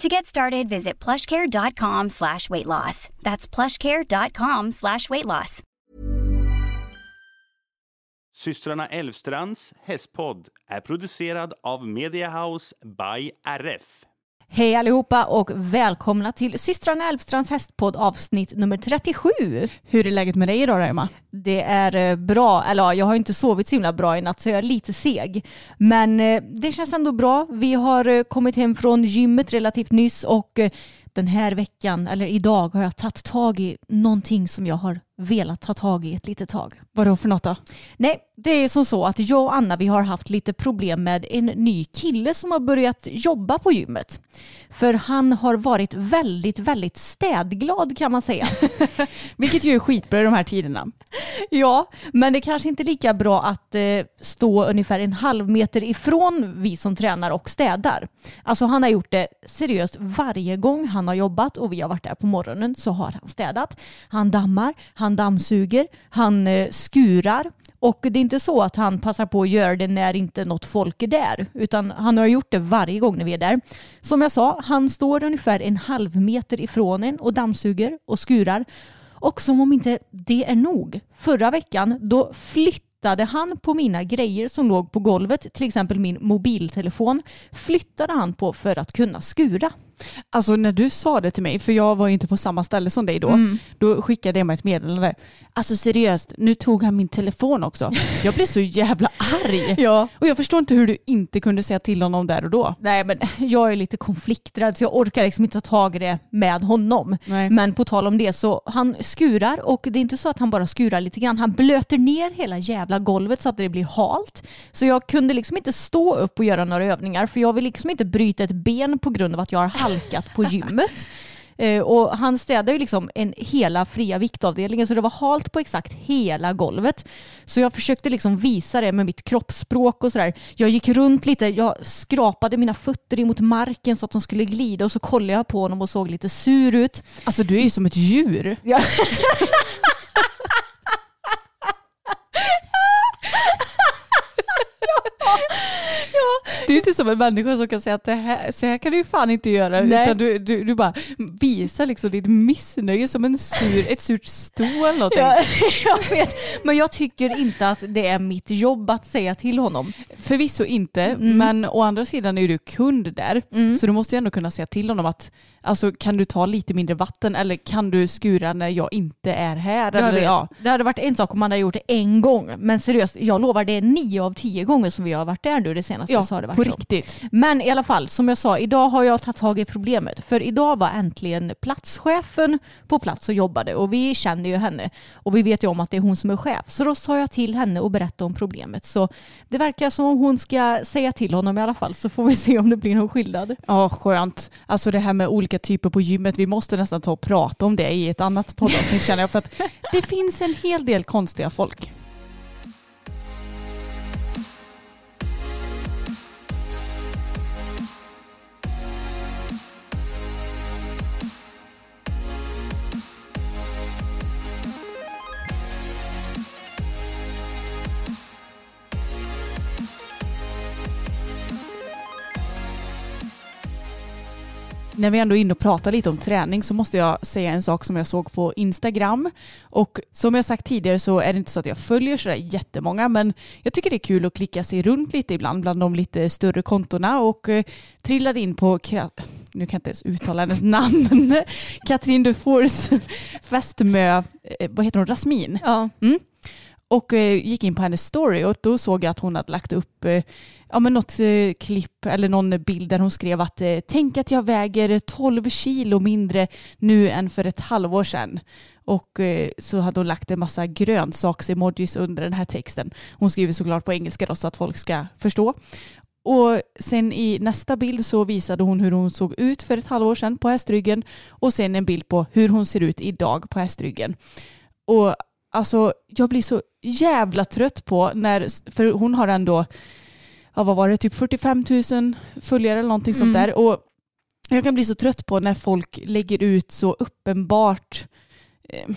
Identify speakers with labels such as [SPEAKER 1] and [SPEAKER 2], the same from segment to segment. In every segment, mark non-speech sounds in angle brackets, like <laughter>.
[SPEAKER 1] To get started, visit plushcare.com slash weight loss. That's plushcare.com slash weight loss.
[SPEAKER 2] Systrarna Elvstrands hästpodd är producerad av Media House by RF.
[SPEAKER 3] Hej allihopa och välkomna till systrarna Elvstrands hästpodd avsnitt nummer 37.
[SPEAKER 4] Hur är läget med dig idag Emma?
[SPEAKER 3] Det är eh, bra, eller ja, jag har inte sovit så himla bra i natt så jag är lite seg. Men eh, det känns ändå bra. Vi har eh, kommit hem från gymmet relativt nyss och den här veckan, eller idag, har jag tagit tag i någonting som jag har velat ta tag i ett litet tag.
[SPEAKER 4] Vadå för något då?
[SPEAKER 3] Nej, det är som så att jag och Anna vi har haft lite problem med en ny kille som har börjat jobba på gymmet. För han har varit väldigt, väldigt städglad kan man säga. <laughs>
[SPEAKER 4] Vilket ju är skitbra i de här tiderna. <laughs>
[SPEAKER 3] ja, men det är kanske inte lika bra att eh, stå ungefär en halv meter ifrån vi som tränar och städar. Alltså han har gjort det seriöst varje gång han han har jobbat och vi har varit där på morgonen så har han städat. Han dammar, han dammsuger, han eh, skurar och det är inte så att han passar på att göra det när inte något folk är där, utan han har gjort det varje gång när vi är där. Som jag sa, han står ungefär en halv meter ifrån en och dammsuger och skurar. Och som om inte det är nog, förra veckan då flyttade han på mina grejer som låg på golvet, till exempel min mobiltelefon, flyttade han på för att kunna skura.
[SPEAKER 4] Alltså när du sa det till mig, för jag var inte på samma ställe som dig då, mm. då skickade Emma ett meddelande. Alltså seriöst, nu tog han min telefon också. <laughs> Jag blev så jävla arg.
[SPEAKER 3] ja.
[SPEAKER 4] Och jag förstår inte hur du inte kunde säga till honom där och då.
[SPEAKER 3] Nej men <laughs> jag är lite konflikträdd så jag orkar liksom inte ta tag i det med honom.
[SPEAKER 4] Nej.
[SPEAKER 3] Men på tal om det så han skurar och det är inte så att han bara skurar lite grann. Han blöter ner hela jävla golvet så att det blir halt. Så jag kunde liksom inte stå upp och göra några övningar för jag vill liksom inte bryta ett ben på grund av att jag har halkat på <laughs> gymmet. Eh, och han städade ju liksom en hela fria viktavdelningen så det var halt på exakt hela golvet. Så jag försökte liksom visa det med mitt kroppsspråk och sådär. Jag gick runt lite, jag skrapade mina fötter emot marken så att de skulle glida och så kollade jag på honom och såg lite sur ut.
[SPEAKER 4] Alltså du är ju som ett djur.
[SPEAKER 3] Ja. <laughs>
[SPEAKER 4] Du är inte som en människa som kan säga att det här, så här kan du ju fan inte göra.
[SPEAKER 3] Nej.
[SPEAKER 4] Utan du, du, du bara visar liksom ditt missnöje som en sur, ett surt stå eller någonting.
[SPEAKER 3] Ja, <laughs> jag vet. Men jag tycker inte att det är mitt jobb att säga till honom.
[SPEAKER 4] Förvisso inte,
[SPEAKER 3] Mm.
[SPEAKER 4] men å andra sidan är ju du kund där. Så du måste ju ändå kunna säga till honom att alltså, kan du ta lite mindre vatten eller kan du skura när jag inte är här?
[SPEAKER 3] Jag
[SPEAKER 4] Eller,
[SPEAKER 3] vet.
[SPEAKER 4] ja.
[SPEAKER 3] Det hade varit en sak om man hade gjort det en gång. Men seriöst, jag lovar det är nio av tio gånger som vi har varit där nu det senaste
[SPEAKER 4] Ja,
[SPEAKER 3] så har det varit
[SPEAKER 4] på
[SPEAKER 3] så.
[SPEAKER 4] riktigt.
[SPEAKER 3] Men i alla fall, som jag sa, idag har jag tagit tag i problemet. För idag var äntligen platschefen på plats och jobbade och vi känner ju henne. Och vi vet ju om att det är hon som är chef. Så då sa jag till henne och berättade om problemet. Så det verkar som om hon ska säga till honom i alla fall så får vi se om det blir någon skillnad.
[SPEAKER 4] Ja, skönt. Alltså det här med olika typer på gymmet, vi måste nästan ta och prata om det i ett annat poddavsnitt känner jag. För att det finns en hel del konstiga folk. När vi ändå är inne och pratar lite om träning så måste jag säga en sak som jag såg på Instagram. Och som jag sagt tidigare så är det inte så att jag följer sådär jättemånga men jag tycker det är kul att klicka sig runt lite ibland bland de lite större kontona och eh, trillade in på nu kan jag inte ens uttala hennes namn, <laughs> Katrin Dufours <laughs> fästmö, eh, vad heter hon, Rasmin.
[SPEAKER 3] Ja.
[SPEAKER 4] Och eh, gick in på hennes story och då såg jag att hon hade lagt upp eh, ja, men något eh, klipp eller någon bild där hon skrev att tänk att jag väger 12 kilo mindre nu än för ett halvår sedan. Och så hade hon lagt en massa grönsaks-emojis under den här texten. Hon skriver såklart på engelska då så att folk ska förstå. Och sen i nästa bild så visade hon hur hon såg ut för ett halvår sedan på hästryggen och sen en bild på hur hon ser ut idag på hästryggen. Och alltså jag blir så jävla trött på när, för hon har ändå, ja vad var det, typ 45 000 följare eller någonting sånt
[SPEAKER 3] Mm.
[SPEAKER 4] där. Och jag kan bli så trött på när folk lägger ut så uppenbart eh,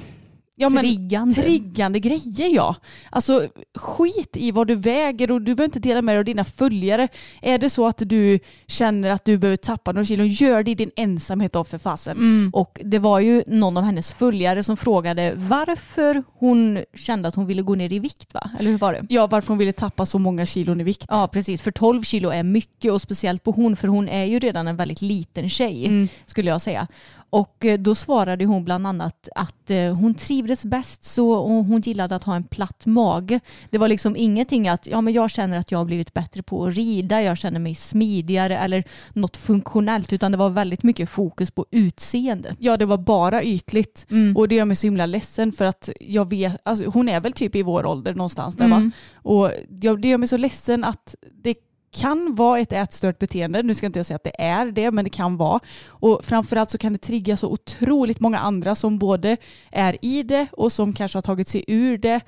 [SPEAKER 4] ja, men,
[SPEAKER 3] Triggande.
[SPEAKER 4] triggande grejer ja. Alltså skit i vad du väger och du behöver inte dela med dig av dina följare. Är det så att du känner att du behöver tappa några kilo, gör det i din ensamhet då för fasen.
[SPEAKER 3] Mm. Och det var ju någon av hennes följare som frågade varför hon kände att hon ville gå ner i vikt va? Eller hur var det?
[SPEAKER 4] Ja, varför hon ville tappa så många kilon i vikt.
[SPEAKER 3] Ja precis, för 12 kilo är mycket och speciellt på hon för hon är ju redan en väldigt liten tjej
[SPEAKER 4] Mm.
[SPEAKER 3] skulle jag säga. Och eh, då svarade hon bland annat att eh, hon trivdes bäst så och hon gillade att ha en platt mage. Det var liksom ingenting att ja, men jag känner att jag har blivit bättre på att rida, jag känner mig smidigare eller något funktionellt utan det var väldigt mycket fokus på utseende.
[SPEAKER 4] Ja, det var bara ytligt.
[SPEAKER 3] Mm.
[SPEAKER 4] Och det gör mig så himla ledsen för att jag vet, alltså, hon är väl typ i vår ålder någonstans där va?
[SPEAKER 3] Mm.
[SPEAKER 4] Och jag, det gör mig så ledsen att det kan vara ett ätstört beteende. Nu ska inte jag säga att det är det, men det kan vara. Och framförallt så kan det trigga så otroligt många andra som både är i det och som kanske har tagit sig ur det.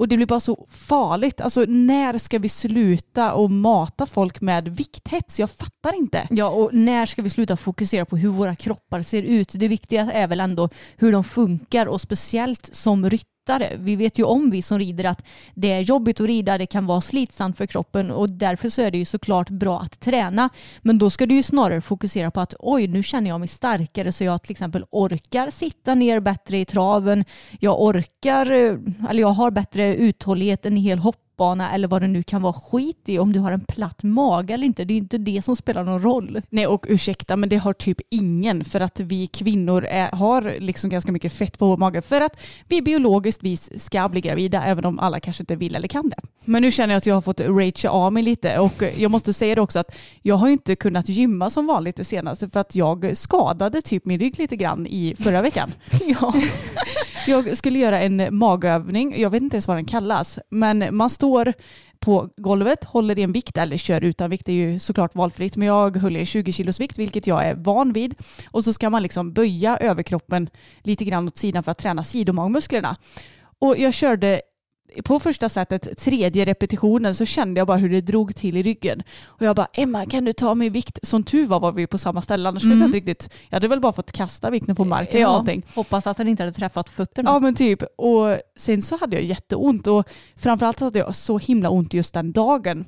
[SPEAKER 4] Och det blir bara så farligt. Alltså när ska vi sluta och mata folk med vikthets? Jag fattar inte.
[SPEAKER 3] Ja, och när ska vi sluta fokusera på hur våra kroppar ser ut? Det viktiga är väl ändå hur de funkar och speciellt som ryttare. Vi vet ju om vi som rider att det är jobbigt att rida, det kan vara slitsamt för kroppen och därför så är det ju såklart bra att träna. Men då ska du ju snarare fokusera på att oj, nu känner jag mig starkare så jag till exempel orkar sitta ner bättre i traven. Jag orkar, eh, eller jag har bättre uthållighet en hel hoppbana eller vad det nu kan vara skit i om du har en platt mage eller inte. Det är inte det som spelar någon roll.
[SPEAKER 4] Nej och ursäkta men det har typ ingen för att vi kvinnor är, har liksom ganska mycket fett på vår mage för att vi biologiskt vis ska bli gravida även om alla kanske inte vill eller kan det. Men nu känner jag att jag har fått ragea av mig lite och jag måste säga det också att jag har inte kunnat gymma som vanligt det senaste för att jag skadade typ min rygg lite grann i förra veckan. <laughs>
[SPEAKER 3] Ja. <laughs>
[SPEAKER 4] Jag skulle göra en eh, magövning, jag vet inte ens vad den kallas, men man står på golvet, håller i en vikt eller kör utan vikt, det är ju såklart valfritt, men jag höll i 20 kilos vikt, vilket jag är van vid. Och så ska man liksom böja överkroppen lite grann åt sidan för att träna sidomagmusklerna. Och jag körde på första sättet, tredje repetitionen, så kände jag bara hur det drog till i ryggen. Och jag bara, Emma kan du ta mig vikt? Som tur var var vi på samma ställe, annars vet jag inte riktigt. Jag hade väl bara fått kasta vikten på marken eller
[SPEAKER 3] ja.
[SPEAKER 4] någonting.
[SPEAKER 3] Hoppas att den inte hade träffat fötterna.
[SPEAKER 4] Ja men typ. Och sen så hade jag jätteont och framförallt hade jag så himla ont just den dagen.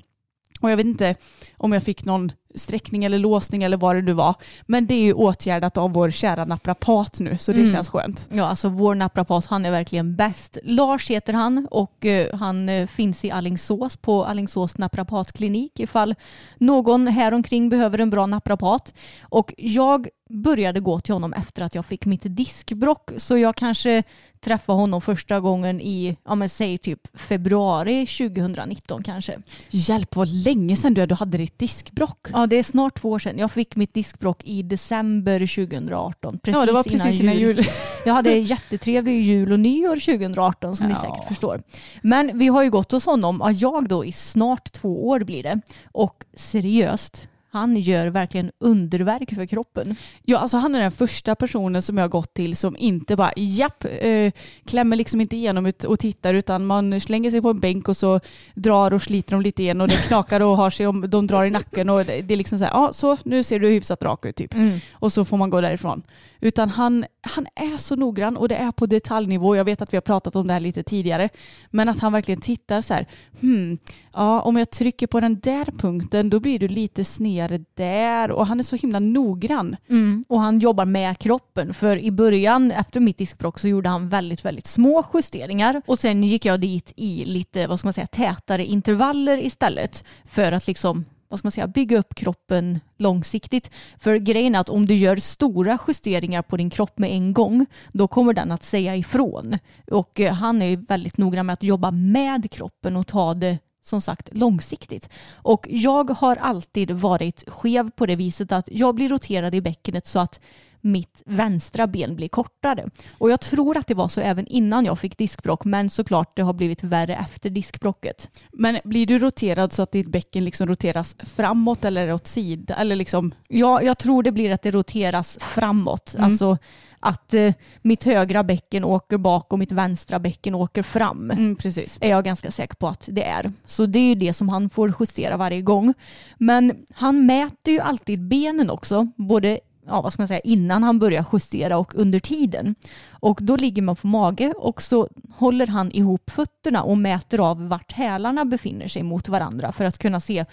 [SPEAKER 4] Och jag vet inte om jag fick någon sträckning eller låsning eller vad det nu var. Men det är ju åtgärdat av vår kära naprapat nu så det
[SPEAKER 3] Mm.
[SPEAKER 4] känns skönt.
[SPEAKER 3] Ja, alltså vår naprapat han är verkligen bäst. Lars heter han och eh, han eh, finns i Allingsås på Allingsås naprapatklinik ifall någon här omkring behöver en bra naprapat. Och jag började gå till honom efter att jag fick mitt diskbrock så jag kanske träffade honom första gången i, ja men säg typ februari 2019 kanske.
[SPEAKER 4] Hjälp vad länge sedan du, du hade ditt diskbrock.
[SPEAKER 3] Ja det är snart två år sedan. Jag fick mitt diskbrock i december 2018. Precis
[SPEAKER 4] ja det var precis innan jul. <laughs>
[SPEAKER 3] Jag hade jättetrevlig jul och nyår 2018 som ni
[SPEAKER 4] Ja.
[SPEAKER 3] säkert förstår. Men vi har ju gått hos honom, ja, jag då i snart två år blir det. Och seriöst, han gör verkligen underverk för kroppen.
[SPEAKER 4] Ja, alltså han är den första personen som jag har gått till som inte bara japp, eh, klämmer liksom inte igenom och tittar utan man slänger sig på en bänk och så drar och sliter de lite igen och det <laughs> knakar och har sig om de drar i nacken och det, det är liksom så här, ja så nu ser du hyfsat rak ut typ. Och så får man gå därifrån. Utan han, han är så noggrann och det är på detaljnivå. Jag vet att vi har pratat om det här lite tidigare. Men att han verkligen tittar så här, hmm, ja om jag trycker på den där punkten då blir du lite snedare där. Och han är så himla noggrann.
[SPEAKER 3] Mm. Och han jobbar med kroppen. För i början, efter mitt diskbråck, så gjorde han väldigt, väldigt små justeringar. Och sen gick jag dit i lite, vad ska man säga, tätare intervaller istället. För att liksom vad ska man säga, bygga upp kroppen långsiktigt. För grejen är att om du gör stora justeringar på din kropp med en gång, då kommer den att säga ifrån. Och eh, han är ju väldigt noggrann med att jobba med kroppen och ta det som sagt långsiktigt. Och jag har alltid varit skev på det viset att jag blir roterad i bäckenet så att mitt vänstra ben blir kortare. Och jag tror att det var så även innan jag fick diskbrock men såklart det har blivit värre efter diskbrocket.
[SPEAKER 4] Men blir du roterad så att ditt bäcken liksom roteras framåt eller åt sidan? Eller liksom...
[SPEAKER 3] Ja, jag tror det blir att det roteras framåt. Mm. Alltså att eh, mitt högra bäcken åker bak och mitt vänstra bäcken åker fram.
[SPEAKER 4] Mm, precis.
[SPEAKER 3] Är jag ganska säker på att det är. Så det är ju det som han får justera varje gång. Men han mäter ju alltid benen också, både ja, vad ska man säga, innan han börjar justera och under tiden. Och då ligger man på mage och så håller han ihop fötterna och mäter av vart hälarna befinner sig mot varandra för att kunna se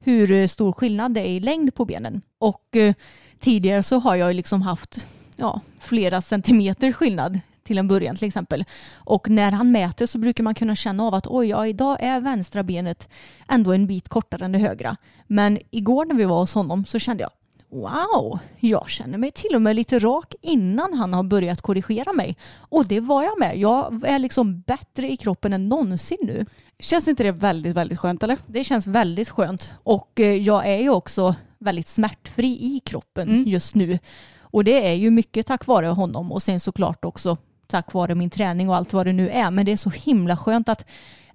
[SPEAKER 3] hur eh, stor skillnad det är i längd på benen. Och eh, tidigare så har jag liksom haft ja, flera centimeter skillnad till en början till exempel. Och när han mäter så brukar man kunna känna av att oj, ja, idag är vänstra benet ändå en bit kortare än det högra. Men igår när vi var hos honom så kände jag wow, jag känner mig till och med lite rak innan han har börjat korrigera mig. Och det var jag med. Jag är liksom bättre i kroppen än någonsin nu.
[SPEAKER 4] Känns inte det väldigt, väldigt skönt eller?
[SPEAKER 3] Det känns väldigt skönt. Och eh, jag är ju också väldigt smärtfri i kroppen mm. just nu. Och det är ju mycket tack vare honom och sen såklart också tack vare min träning och allt vad det nu är. Men det är så himla skönt att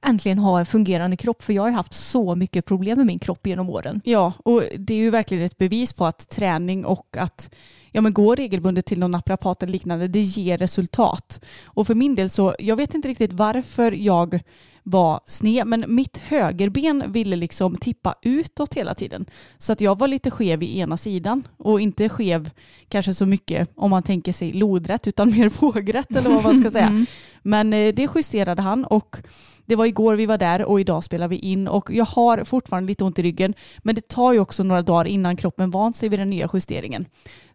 [SPEAKER 3] äntligen ha en fungerande kropp för jag har haft så mycket problem med min kropp genom åren.
[SPEAKER 4] Ja, och det är ju verkligen ett bevis på att träning och att ja, men gå regelbundet till någon naprapat eller liknande, det ger resultat. Och för min del så, jag vet inte riktigt varför jag var sned, men mitt högerben ville liksom tippa utåt hela tiden. Så att jag var lite skev i ena sidan och inte skev kanske så mycket om man tänker sig lodrätt utan mer <laughs> vågrätt eller vad man ska säga. Mm. Men eh, det justerade han och det var igår vi var där och idag spelar vi in och jag har fortfarande lite ont i ryggen men det tar ju också några dagar innan kroppen vant sig vid den nya justeringen.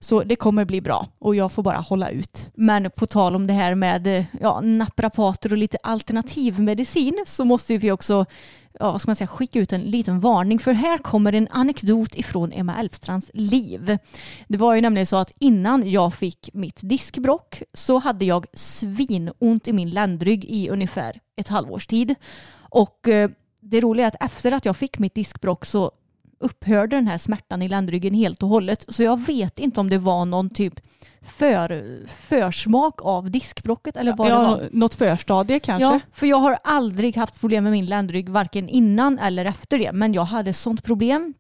[SPEAKER 4] Så det kommer bli bra och jag får bara hålla ut.
[SPEAKER 3] Men på tal om det här med ja, naprapater och lite alternativmedicin så måste vi också ja, ska man säga, skicka ut en liten varning för här kommer en anekdot ifrån Emma Elfstrands liv. Det var ju nämligen så att innan jag fick mitt diskbrock så hade jag svinont i min ländrygg i ungefär ett halvårs tid. Och eh, det roliga är att efter att jag fick mitt diskbrock så upphörde den här smärtan i ländryggen helt och hållet. Så jag vet inte om det var någon typ för, försmak av diskbrocket eller vad
[SPEAKER 4] ja,
[SPEAKER 3] det var.
[SPEAKER 4] Något förstadie kanske?
[SPEAKER 3] Ja, för jag har aldrig haft problem med min ländrygg varken innan eller efter det. Men jag hade sånt problem.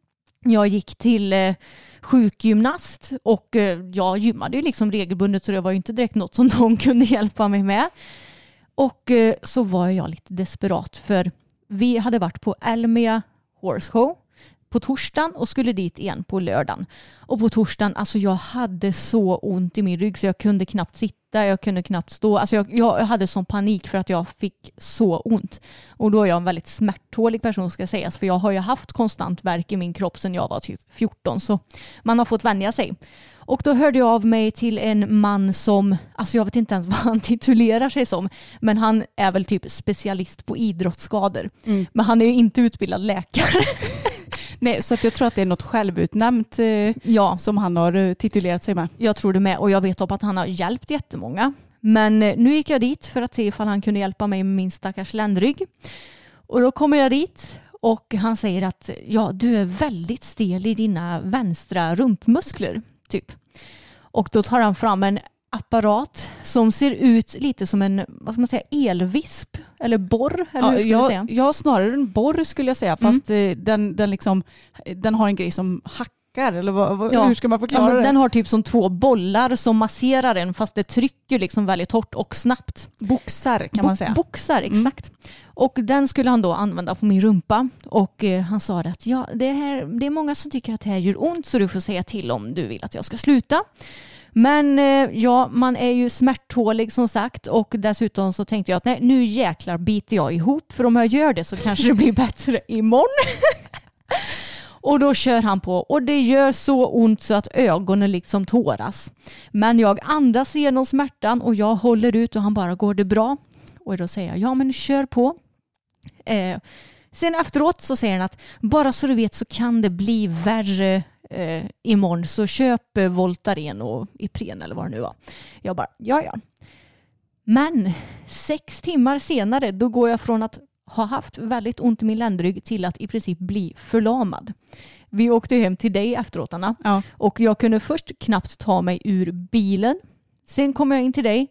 [SPEAKER 3] Jag gick till eh, sjukgymnast och eh, jag gymmade ju liksom regelbundet så det var ju inte direkt något som <laughs> någon kunde hjälpa mig med. Och eh, så var jag lite desperat för vi hade varit på Elmia Horse Show på torsdagen och skulle dit igen på lördagen. Och på torsdagen, alltså jag hade så ont i min rygg så jag kunde knappt sitta, jag kunde knappt stå. Alltså jag, jag hade sån panik för att jag fick så ont. Och då är jag en väldigt smärttålig person ska sägas för jag har ju haft konstant värk i min kropp sedan jag var typ 14 så man har fått vänja sig. Och då hörde jag av mig till en man som, alltså jag vet inte ens <laughs> vad han titulerar sig som, men han är väl typ specialist på idrottsskador. Mm. Men han är ju inte utbildad läkare. <laughs>
[SPEAKER 4] Nej, så att jag tror att det är något självutnämnt eh, ja. som han har eh, titulerat sig med.
[SPEAKER 3] Jag tror det med och jag vet om att han har hjälpt jättemånga. Men eh, nu gick jag dit för att se ifall han kunde hjälpa mig med min stackars ländrygg. Och då kommer jag dit och han säger att ja, du är väldigt stel i dina vänstra rumpmuskler. Typ. Och då tar han fram en apparat som ser ut lite som en vad ska man säga, elvisp eller borr. Eller
[SPEAKER 4] ja, hur jag, säga? ja, snarare en borr skulle jag säga. Fast mm. den, den, liksom, den har en grej som hackar. Eller vad, vad, ja. hur ska man förklara
[SPEAKER 3] ja,
[SPEAKER 4] det?
[SPEAKER 3] Den har typ som två bollar som masserar den fast det trycker liksom väldigt hårt och snabbt.
[SPEAKER 4] Boxar kan Bo man säga.
[SPEAKER 3] Boxar, mm. exakt. Mm. Och den skulle han då använda på min rumpa. Och eh, han sa att ja, det, här, det är många som tycker att det här gör ont så du får säga till om du vill att jag ska sluta. Men eh, ja, man är ju smärttålig som sagt och dessutom så tänkte jag att nej, nu jäklar biter jag ihop för om jag gör det så kanske det blir <laughs> bättre imorgon. <laughs> Och då kör han på och det gör så ont så att ögonen liksom tåras. Men jag andas igenom smärtan och jag håller ut och han bara går det bra? Och då säger jag ja men kör på. Eh, Sen efteråt så säger han att bara så du vet så kan det bli värre eh, imorgon så köp eh, Voltaren och Ipren eller vad det nu var. Jag bara, ja ja. Men sex timmar senare då går jag från att ha haft väldigt ont i min ländrygg till att i princip bli förlamad. Vi åkte hem till dig efteråt Anna
[SPEAKER 4] Ja.
[SPEAKER 3] och jag kunde först knappt ta mig ur bilen. Sen kommer jag in till dig,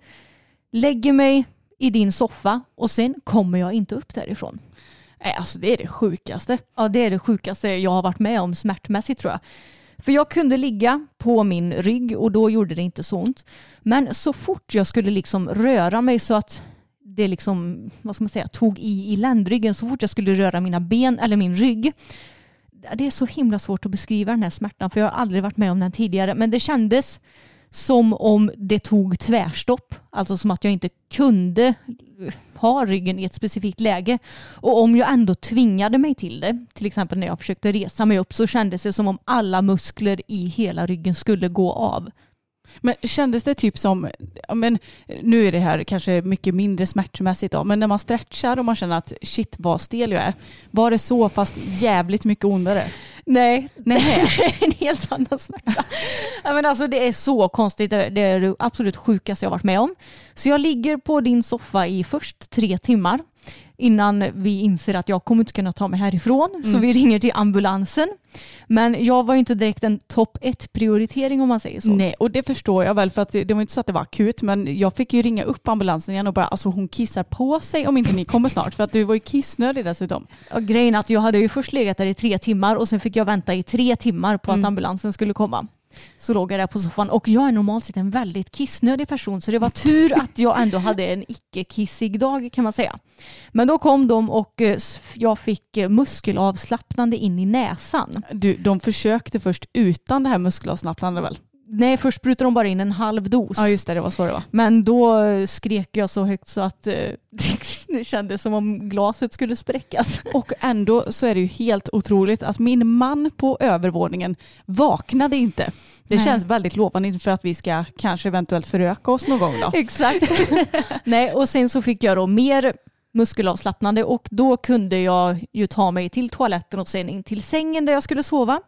[SPEAKER 3] lägger mig i din soffa och sen kommer jag inte upp därifrån.
[SPEAKER 4] Nej, alltså det är det sjukaste.
[SPEAKER 3] Ja, det är det sjukaste jag har varit med om smärtmässigt tror jag. För jag kunde ligga på min rygg och då gjorde det inte så ont. Men så fort jag skulle liksom röra mig så att det liksom, vad ska man säga, tog i i ländryggen, så fort jag skulle röra mina ben eller min rygg. Det är så himla svårt att beskriva den här smärtan för jag har aldrig varit med om den tidigare. Men det kändes som om det tog tvärstopp. Alltså som att jag inte kunde ha ryggen i ett specifikt läge. Och om jag ändå tvingade mig till det, till exempel när jag försökte resa mig upp, så kändes det som om alla muskler i hela ryggen skulle gå av.
[SPEAKER 4] Men kändes det typ som, men nu är det här kanske mycket mindre smärtmässigt då, men när man stretchar och man känner att shit vad stel jag är, var det så fast jävligt mycket ondare?
[SPEAKER 3] Nej,
[SPEAKER 4] Nej. <laughs>
[SPEAKER 3] en helt annan smärta. ja, men alltså, det är så konstigt. Det det är det absolut sjukaste jag varit med om. Så jag ligger på din soffa i först tre timmar innan vi inser att jag kommer inte kunna ta mig härifrån. Så vi ringer till ambulansen. Men jag var ju inte direkt en topp ett prioritering om man säger så.
[SPEAKER 4] Nej, och det förstår jag väl för att det, det var inte så att det var akut men jag fick ju ringa upp ambulansen igen och bara alltså hon kissar på sig om inte ni kommer snart för att du var ju kissnödig dessutom.
[SPEAKER 3] Och grejen är att jag hade ju först legat där i tre timmar och sen fick jag vänta i tre timmar på att ambulansen skulle komma. Så låg jag där på soffan och jag är normalt sett en väldigt kissnödig person så det var tur att jag ändå hade en icke-kissig dag kan man säga. Men då kom de och eh, jag fick eh, muskelavslappnande in i näsan.
[SPEAKER 4] Du, de försökte först utan det här muskelavslappnande väl?
[SPEAKER 3] Nej, först sprutade de bara in en halv dos.
[SPEAKER 4] Ja just det, det var så det var.
[SPEAKER 3] Men då skrek jag så högt så att eh, <laughs> det kändes som om glaset skulle spräckas.
[SPEAKER 4] Och ändå så är det ju helt otroligt att min man på övervåningen vaknade inte. Det
[SPEAKER 3] Nej.
[SPEAKER 4] känns väldigt lovande inför att vi ska kanske eventuellt föröka oss någon gång då. <laughs>
[SPEAKER 3] Exakt. Nej, och sen så fick jag då mer muskelavslappnande och då kunde jag ju ta mig till toaletten och sen in till sängen där jag skulle sova.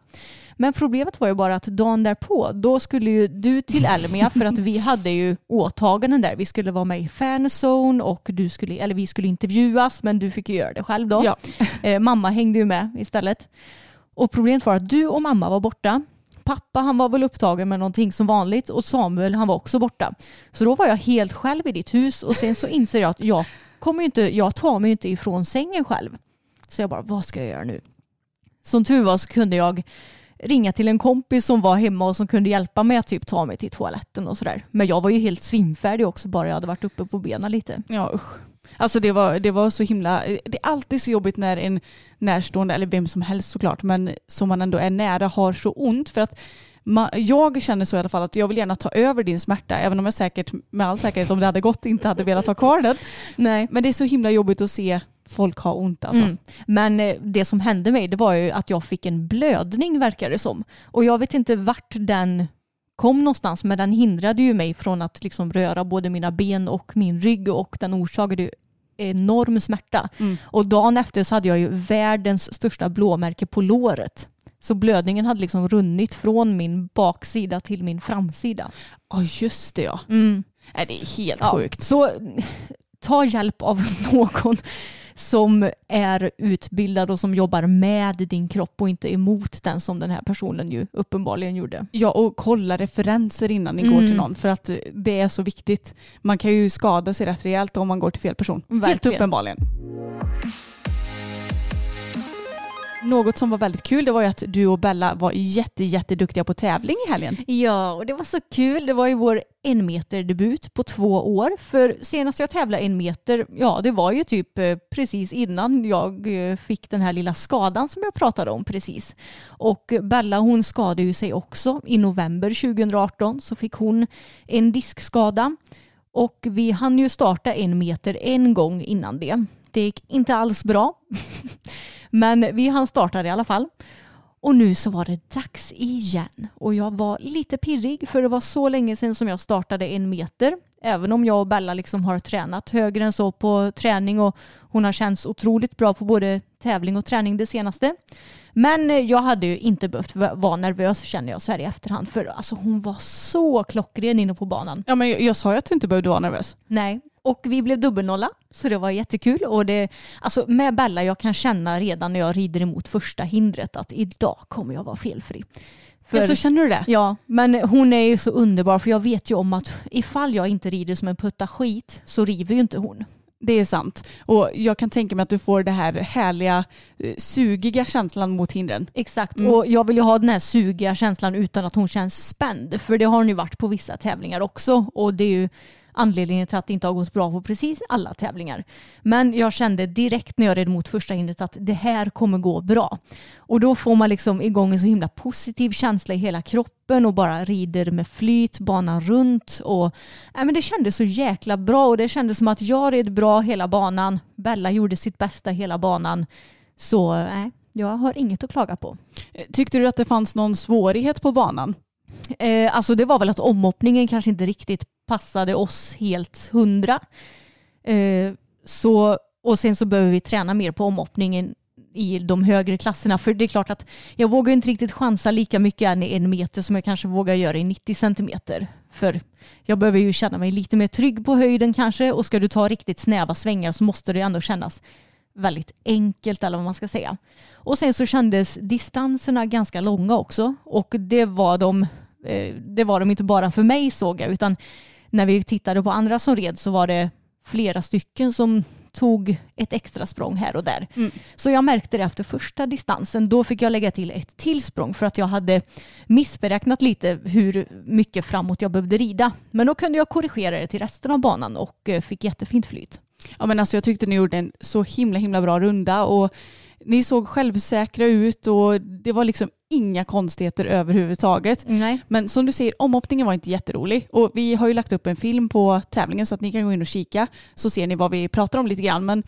[SPEAKER 3] Men problemet var ju bara att dagen därpå, då skulle ju du till Elmia för att vi <laughs> hade ju åtaganden där. Vi skulle vara med i fanzone och du skulle, eller vi skulle intervjuas men du fick ju göra det själv då.
[SPEAKER 4] Ja. <laughs>
[SPEAKER 3] Eh, mamma hängde ju med istället. Och problemet var att du och mamma var borta. Pappa han var väl upptagen med någonting som vanligt och Samuel han var också borta. Så då var jag helt själv i ditt hus och sen så inser jag att jag, kommer inte, jag tar mig inte ifrån sängen själv. Så jag bara, vad ska jag göra nu? Som tur var så kunde jag ringa till en kompis som var hemma och som kunde hjälpa mig att typ ta mig till toaletten och sådär. Men jag var ju helt svimfärdig också bara jag hade varit uppe på benen lite.
[SPEAKER 4] Ja usch. Alltså det var, det var så himla, det är alltid så jobbigt när en närstående, eller vem som helst såklart, men som man ändå är nära har så ont för att jag känner så i alla fall att jag vill gärna ta över din smärta även om jag säkert med all säkerhet om det hade gått inte hade velat ha kvar den.
[SPEAKER 3] Nej.
[SPEAKER 4] Men det är så himla jobbigt att se folk ha ont alltså.
[SPEAKER 3] Mm. Men eh, det som hände mig det var ju att jag fick en blödning verkar det som. Och jag vet inte vart den kom någonstans men den hindrade ju mig från att liksom röra både mina ben och min rygg och den orsakade ju enorm smärta.
[SPEAKER 4] Mm.
[SPEAKER 3] Och dagen efter så hade jag ju världens största blåmärke på låret. Så blödningen hade liksom runnit från min baksida till min framsida.
[SPEAKER 4] Ja just det ja.
[SPEAKER 3] Mm.
[SPEAKER 4] Nej, det är helt
[SPEAKER 3] Ja,
[SPEAKER 4] sjukt.
[SPEAKER 3] Så ta hjälp av någon som är utbildad och som jobbar med din kropp och inte emot den som den här personen ju uppenbarligen gjorde.
[SPEAKER 4] Ja och kolla referenser innan ni går
[SPEAKER 3] Mm.
[SPEAKER 4] till någon för att det är så viktigt. Man kan ju skada sig rätt rejält om man går till fel person. Helt
[SPEAKER 3] Verkligen.
[SPEAKER 4] uppenbarligen. Något som var väldigt kul det var ju att du och Bella var jätte, jätteduktiga på tävling i helgen.
[SPEAKER 3] Ja, och det var så kul. Det var ju vår en meter debut på två år. För senast jag tävlade en meter, ja det var ju typ eh, precis innan jag eh, fick den här lilla skadan som jag pratade om precis. Och Bella hon skadade ju sig också. I november 2018 så fick hon en diskskada. Och vi hann ju starta en meter en gång innan det. Det gick inte alls bra. <laughs> Men vi hann starta i alla fall. Och nu så var det dags igen. Och jag var lite pirrig för det var så länge sedan som jag startade en meter. Även om jag och Bella liksom har tränat högre än så på träning och hon har känts otroligt bra på både tävling och träning det senaste. Men eh, jag hade ju inte behövt va- vara nervös känner jag så här i efterhand. För alltså hon var så klockren inne på banan.
[SPEAKER 4] Ja men jag, jag sa ju att du inte behövde vara nervös.
[SPEAKER 3] Nej. Och vi blev dubbelnolla, så det var jättekul. Och det, alltså med Bella, jag kan känna redan när jag rider emot första hindret att idag kommer jag vara felfri. För,
[SPEAKER 4] Ja, så känner du det?
[SPEAKER 3] ja, men hon är ju så underbar för jag vet ju om att ifall jag inte rider som en putta skit så river ju inte hon.
[SPEAKER 4] Det är sant. Och jag kan tänka mig att du får det här härliga, eh, sugiga känslan mot hindren.
[SPEAKER 3] Exakt,
[SPEAKER 4] Mm.
[SPEAKER 3] och jag vill ju ha den här sugiga känslan utan att hon känns spänd. För det har hon ju varit på vissa tävlingar också. Och det är ju anledningen till att det inte har gått bra på precis alla tävlingar. Men jag kände direkt när jag red mot första hindret att det här kommer gå bra. Och då får man liksom igång en så himla positiv känsla i hela kroppen och bara rider med flyt banan runt. Och, äh, men det kändes så jäkla bra och det kändes som att jag red bra hela banan. Bella gjorde sitt bästa hela banan. Så nej, jag har inget att klaga på.
[SPEAKER 4] Tyckte du att det fanns någon svårighet på banan?
[SPEAKER 3] Eh, alltså det var väl att omhoppningen kanske inte riktigt passade oss helt hundra. Eh, så, och sen så behöver vi träna mer på omhoppningen i de högre klasserna. För det är klart att jag vågar inte riktigt chansa lika mycket än i en meter som jag kanske vågar göra i 90 centimeter. För jag behöver ju känna mig lite mer trygg på höjden kanske och ska du ta riktigt snäva svängar så måste det ändå kännas väldigt enkelt eller vad man ska säga. Och sen så kändes distanserna ganska långa också och det var de, det var de inte bara för mig såg jag utan när vi tittade på andra som red så var det flera stycken som tog ett extra språng här och där.
[SPEAKER 4] Mm.
[SPEAKER 3] Så jag märkte det efter första distansen. Då fick jag lägga till ett till språng för att jag hade missberäknat lite hur mycket framåt jag behövde rida. Men då kunde jag korrigera det till resten av banan och eh, fick jättefint flyt.
[SPEAKER 4] Ja, men alltså, jag tyckte ni gjorde en så himla himla bra runda och ni såg självsäkra ut och det var liksom inga konstigheter överhuvudtaget.
[SPEAKER 3] Nej.
[SPEAKER 4] Men som du säger, omhoppningen var inte jätterolig. Och vi har ju lagt upp en film på tävlingen så att ni kan gå in och kika så ser ni vad vi pratar om lite grann. Men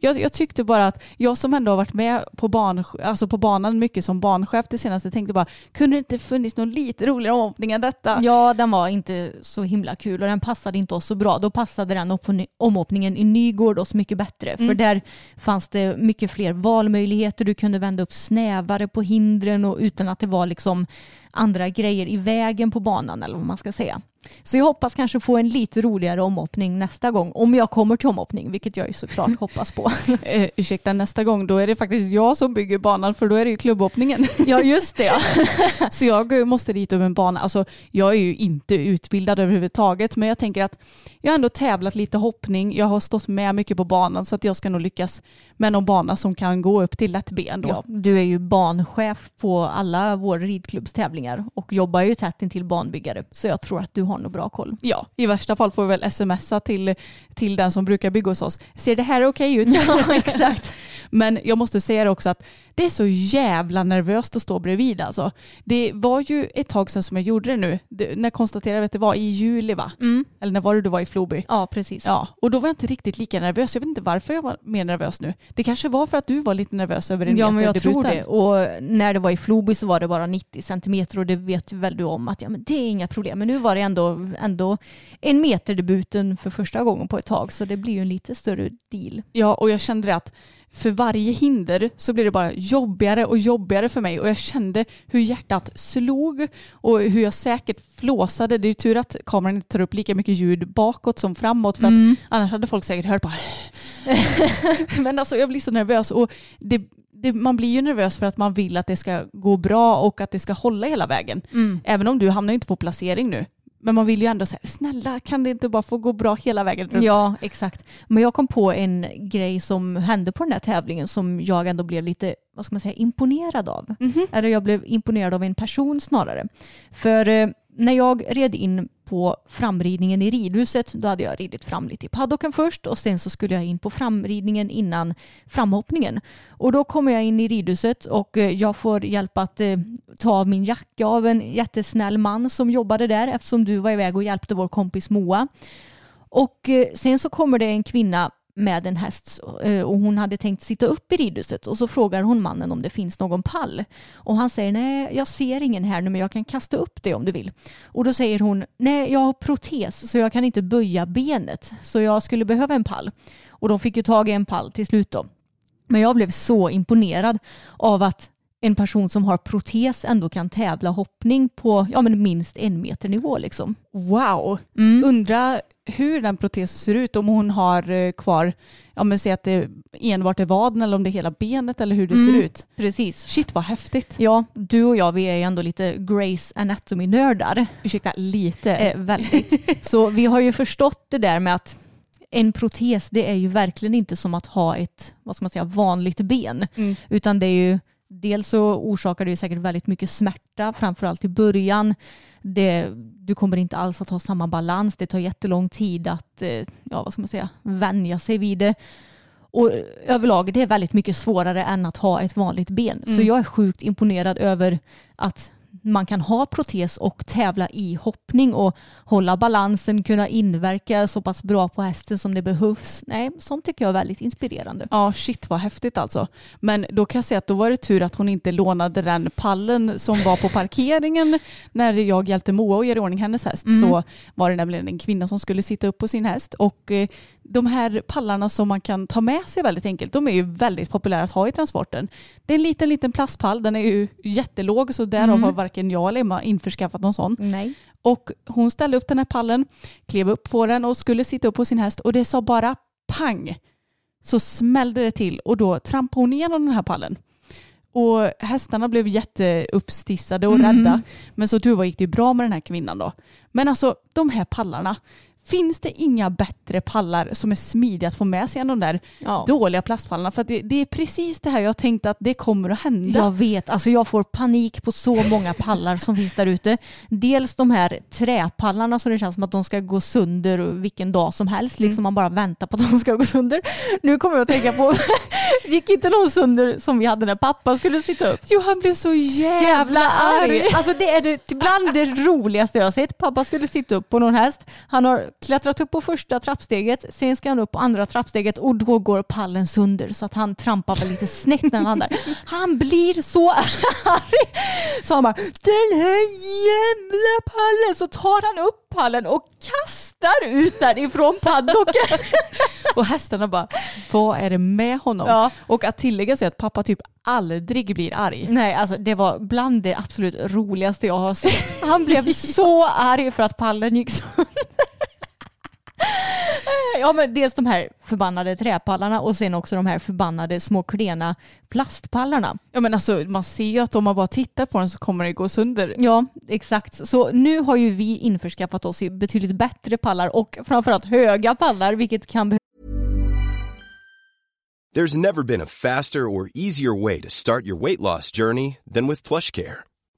[SPEAKER 4] jag, jag tyckte bara att jag som ändå har varit med på, ban, alltså på banan mycket som banchef det senaste tänkte bara, kunde det inte funnits någon lite roligare omhoppning än detta?
[SPEAKER 3] Ja, den var inte så himla kul och den passade inte oss så bra. Då passade den opp- omhoppningen i Nygård oss mycket bättre. För
[SPEAKER 4] Mm.
[SPEAKER 3] där fanns det mycket fler valmöjligheter. Du kunde vända upp snävare på hindren och utan att det var liksom andra grejer i vägen på banan eller vad man ska säga. Så jag hoppas kanske få en lite roligare omhoppning nästa gång. Om jag kommer till omhoppning, vilket jag ju såklart <laughs> hoppas på.
[SPEAKER 4] Eh, ursäkta, nästa gång då är det faktiskt jag som bygger banan för då är det ju klubbhoppningen. <laughs>
[SPEAKER 3] ja, just det. Ja. <laughs>
[SPEAKER 4] Så jag måste dit över en bana. Alltså, jag är ju inte utbildad överhuvudtaget men jag tänker att jag har ändå tävlat lite hoppning. Jag har stått med mycket på banan så att jag ska nog lyckas med någon bana som kan gå upp till lätt ben då.
[SPEAKER 3] Ja, du är ju banchef på alla våra ridklubbstävlingar och jobbar ju tätt intill banbyggare. Så jag tror att du har nog bra koll.
[SPEAKER 4] Ja, i värsta fall får vi väl smsa till, till den som brukar bygga hos oss. Ser det här okej ut? <laughs>
[SPEAKER 3] Ja, exakt.
[SPEAKER 4] Men jag måste säga det också att det är så jävla nervöst att stå bredvid alltså. Det var ju ett tag sedan som jag gjorde det nu. Det, när jag konstaterade att det var i juli va?
[SPEAKER 3] Mm.
[SPEAKER 4] Eller när var det du var i Floby?
[SPEAKER 3] Ja, precis.
[SPEAKER 4] Ja, och då var jag inte riktigt lika nervös. Jag vet inte varför jag var mer nervös nu. Det kanske var för att du var lite nervös över en
[SPEAKER 3] Ja, men jag tror det. Och när det var i Floby så var det bara 90 centimeter och det vet väl du om att ja, men det är inga problem. Men nu var det ändå, ändå en meterdebuten för första gången på ett tag så det blir ju en lite större deal.
[SPEAKER 4] Ja, och jag kände det att för varje hinder så blev det bara jobbigare och jobbigare för mig och jag kände hur hjärtat slog och hur jag säkert flåsade. Det är ju tur att kameran inte tar upp lika mycket ljud bakåt som framåt för att
[SPEAKER 3] Mm.
[SPEAKER 4] annars hade folk säkert hört bara <laughs> Men alltså jag blir så nervös och det, det, man blir ju nervös för att man vill att det ska gå bra och att det ska hålla hela vägen.
[SPEAKER 3] Mm.
[SPEAKER 4] Även om du hamnar inte på placering nu. Men man vill ju ändå säga snälla kan det inte bara få gå bra hela vägen runt?
[SPEAKER 3] Ja, exakt. Men jag kom på en grej som hände på den här tävlingen som jag ändå blev lite, vad ska man säga, imponerad av.
[SPEAKER 4] Mhm.
[SPEAKER 3] Eller jag blev imponerad av en person snarare. För eh, när jag red in på framridningen i ridhuset, då hade jag ridit fram lite i paddocken först och sen så skulle jag in på framridningen innan framhoppningen. Och då kommer jag in i ridhuset och eh, jag får hjälp att eh, ta av min jacka av en jättesnäll man som jobbade där eftersom du var iväg och hjälpte vår kompis Moa. Och eh, sen så kommer det en kvinna med en häst eh, och hon hade tänkt sitta upp i ridhuset och så frågar hon mannen om det finns någon pall. Och han säger nej, jag ser ingen här nu men jag kan kasta upp det om du vill. Och då säger hon nej, jag har protes så jag kan inte böja benet så jag skulle behöva en pall. Och de fick ju tag i en pall till slut då. Men jag blev så imponerad av att en person som har protes ändå kan tävla hoppning på ja, men minst en meter nivå. Liksom.
[SPEAKER 4] Wow.
[SPEAKER 3] Mm.
[SPEAKER 4] Undra hur den protesen ser ut. Om hon har eh, kvar, ja men säg att det enbart är vaden eller om det är hela benet eller hur det
[SPEAKER 3] Mm.
[SPEAKER 4] ser ut.
[SPEAKER 3] Precis.
[SPEAKER 4] Shit vad häftigt.
[SPEAKER 3] Ja, du och jag vi är ju ändå lite Grace Anatomy-nördar.
[SPEAKER 4] Ursäkta, lite.
[SPEAKER 3] Eh, väldigt. <laughs> Så vi har ju förstått det där med att en protes det är ju verkligen inte som att ha ett vad ska man säga, vanligt ben.
[SPEAKER 4] Mm.
[SPEAKER 3] Utan det är ju dels så orsakar det ju säkert väldigt mycket smärta framförallt i början. Det, du kommer inte alls att ha samma balans. Det tar jättelång tid att eh, ja, vad ska man säga, vänja sig vid det. Och överlag det är väldigt mycket svårare än att ha ett vanligt ben. Så
[SPEAKER 4] Mm.
[SPEAKER 3] jag är sjukt imponerad över att man kan ha protes och tävla i hoppning och hålla balansen, kunna inverka så pass bra på hästen som det behövs. Nej, sånt tycker jag är väldigt inspirerande.
[SPEAKER 4] Ja, shit vad häftigt alltså. Men då kan jag säga att då var det tur att hon inte lånade den pallen som var på parkeringen <laughs> när jag hjälpte Moa att göra i ordning hennes häst.
[SPEAKER 3] Mm.
[SPEAKER 4] Så var det nämligen en kvinna som skulle sitta upp på sin häst och eh, de här pallarna som man kan ta med sig väldigt enkelt, de är ju väldigt populära att ha i transporten. Det är en liten, liten plastpall, den är ju jättelåg så därav
[SPEAKER 3] Mm.
[SPEAKER 4] har varken jag eller Emma införskaffat någon sån.
[SPEAKER 3] Nej.
[SPEAKER 4] Och hon ställde upp den här pallen, klev upp på den och skulle sitta upp på sin häst och det sa bara pang. Så smällde det till och då trampade hon igenom den här pallen. Och hästarna blev jätteuppstissade och
[SPEAKER 3] Mm.
[SPEAKER 4] rädda. Men så tur var gick det ju bra med den här kvinnan då. Men alltså de här pallarna, finns det inga bättre pallar som är smidiga att få med sig än de där
[SPEAKER 3] Ja.
[SPEAKER 4] dåliga plastpallarna? För det, det är precis det här jag tänkte att det kommer att hända.
[SPEAKER 3] Jag vet, alltså jag får panik på så många pallar som finns där ute. Dels de här träpallarna som det känns som att de ska gå sönder vilken dag som helst. Liksom man bara väntar på att de ska gå sönder. Nu kommer jag att tänka på, <laughs> gick inte någon sönder som vi hade när pappa skulle sitta upp?
[SPEAKER 4] Jo, han blev så jävla,
[SPEAKER 3] Jävla arg!
[SPEAKER 4] arg.
[SPEAKER 3] Alltså det är det, bland det roligaste jag har sett. Pappa skulle sitta upp på någon häst. Han har klättrat upp på första trappsteget, sen ska han upp på andra trappsteget och då går pallen sönder så att han trampar väl lite snett när han landar. Han blir så <laughs> arg! Så han bara den här jävla pallen! Så tar han upp pallen och kastar ut den ifrån paddocken. <laughs>
[SPEAKER 4] Och hästarna bara, vad är det med honom?
[SPEAKER 3] Ja.
[SPEAKER 4] Och att tillägga sig att pappa typ aldrig blir arg.
[SPEAKER 3] Nej, alltså det var bland det absolut roligaste jag har sett. Han blev så arg för att pallen gick sönder. Ja men dels de här förbannade träpallarna och sen också de här förbannade små klena plastpallarna.
[SPEAKER 4] Ja men alltså man ser ju att om man bara tittar på den så kommer det gå sönder.
[SPEAKER 3] Ja, exakt. Så nu har ju vi införskaffat oss i betydligt bättre pallar och framförallt höga pallar vilket kan behövas
[SPEAKER 5] There's never been a faster or easier way to start your weight loss journey than with PlushCare.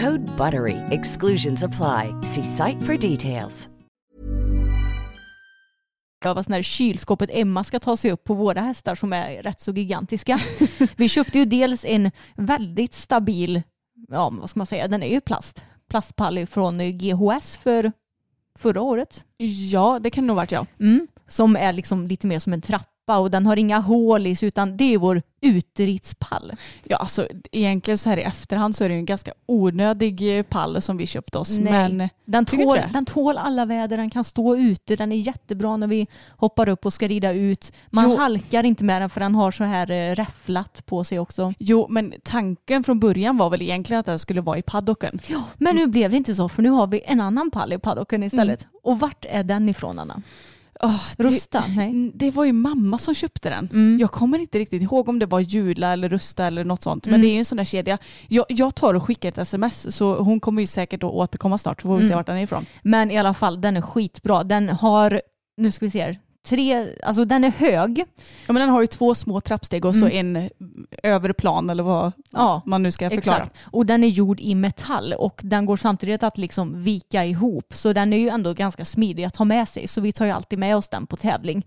[SPEAKER 6] Code BUTTERY. Exclusions apply. See site for details.
[SPEAKER 3] behövas när kylskåpet Emma ska ta sig upp på våra hästar som är rätt så gigantiska. <laughs> Vi köpte ju dels en väldigt stabil, ja vad ska man säga, den är ju plast, plastpall från GHS för förra året.
[SPEAKER 4] Ja det kan nog varit ja.
[SPEAKER 3] Mm. Som är liksom lite mer som en trappa och den har inga hål i sig utan det är vår utritspall.
[SPEAKER 4] Ja alltså egentligen så här i efterhand så är det en ganska onödig eh, pall som vi köpte oss.
[SPEAKER 3] Nej.
[SPEAKER 4] Men
[SPEAKER 3] Den
[SPEAKER 4] Tycker
[SPEAKER 3] tål, den tål alla väder, den kan stå ute, den är jättebra när vi hoppar upp och ska rida ut. Man
[SPEAKER 4] Jo.
[SPEAKER 3] halkar inte med den för den har så här eh, räfflat på sig också.
[SPEAKER 4] jo men tanken från början var väl egentligen att den skulle vara i paddocken.
[SPEAKER 3] Men nu blev det inte så för nu har vi en annan pall i paddocken istället. Och vart är den ifrån Anna?
[SPEAKER 4] Det-
[SPEAKER 3] Rusta? Nej.
[SPEAKER 4] Mm, Det var ju mamma som köpte den.
[SPEAKER 3] Mm.
[SPEAKER 4] Jag kommer inte riktigt ihåg om det var Jula eller Rusta eller något sånt. Men
[SPEAKER 3] Mm.
[SPEAKER 4] det är ju en sån där kedja. Jag, jag tar och skickar ett sms så hon kommer ju säkert att återkomma snart så får vi se
[SPEAKER 3] Mm.
[SPEAKER 4] vart den är ifrån.
[SPEAKER 3] Men i alla fall, den är skitbra. Den har, nu ska vi se här, tre, alltså den är hög.
[SPEAKER 4] Ja, men den har ju två små trappsteg och så en eh, övre plan eller vad
[SPEAKER 3] Ja,
[SPEAKER 4] man nu ska förklara.
[SPEAKER 3] Exakt. Och den är gjord i metall och den går samtidigt att liksom vika ihop. Så den är ju ändå ganska smidig att ha med sig. Så vi tar ju alltid med oss den på tävling.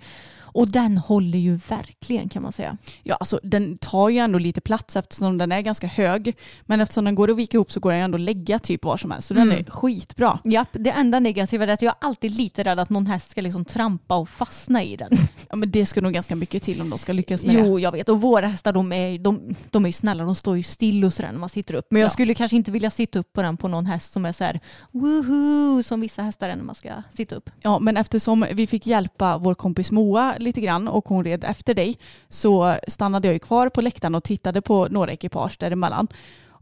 [SPEAKER 3] Och den håller ju verkligen kan man säga.
[SPEAKER 4] Ja, alltså, den tar ju ändå lite plats eftersom den är ganska hög. Men eftersom den går att vika ihop så går den ändå att lägga typ var som helst. Så den
[SPEAKER 3] Mm.
[SPEAKER 4] är skitbra.
[SPEAKER 3] Japp, det enda negativa är att jag är alltid lite rädd att någon häst ska liksom trampa och fastna i den. <laughs>
[SPEAKER 4] Ja, men det ska nog ganska mycket till om de ska lyckas med det.
[SPEAKER 3] Jo, jag vet. Och våra hästar de är, de, de är ju snälla, de står ju still och sådär när man sitter upp. Men jag
[SPEAKER 4] Ja.
[SPEAKER 3] skulle kanske inte vilja sitta upp på den på någon häst som är så här woohoo som vissa hästar är när man ska sitta upp.
[SPEAKER 4] Ja, men eftersom vi fick hjälpa vår kompis Moa lite grann och hon red efter dig så stannade jag ju kvar på läktaren och tittade på några ekipage däremellan.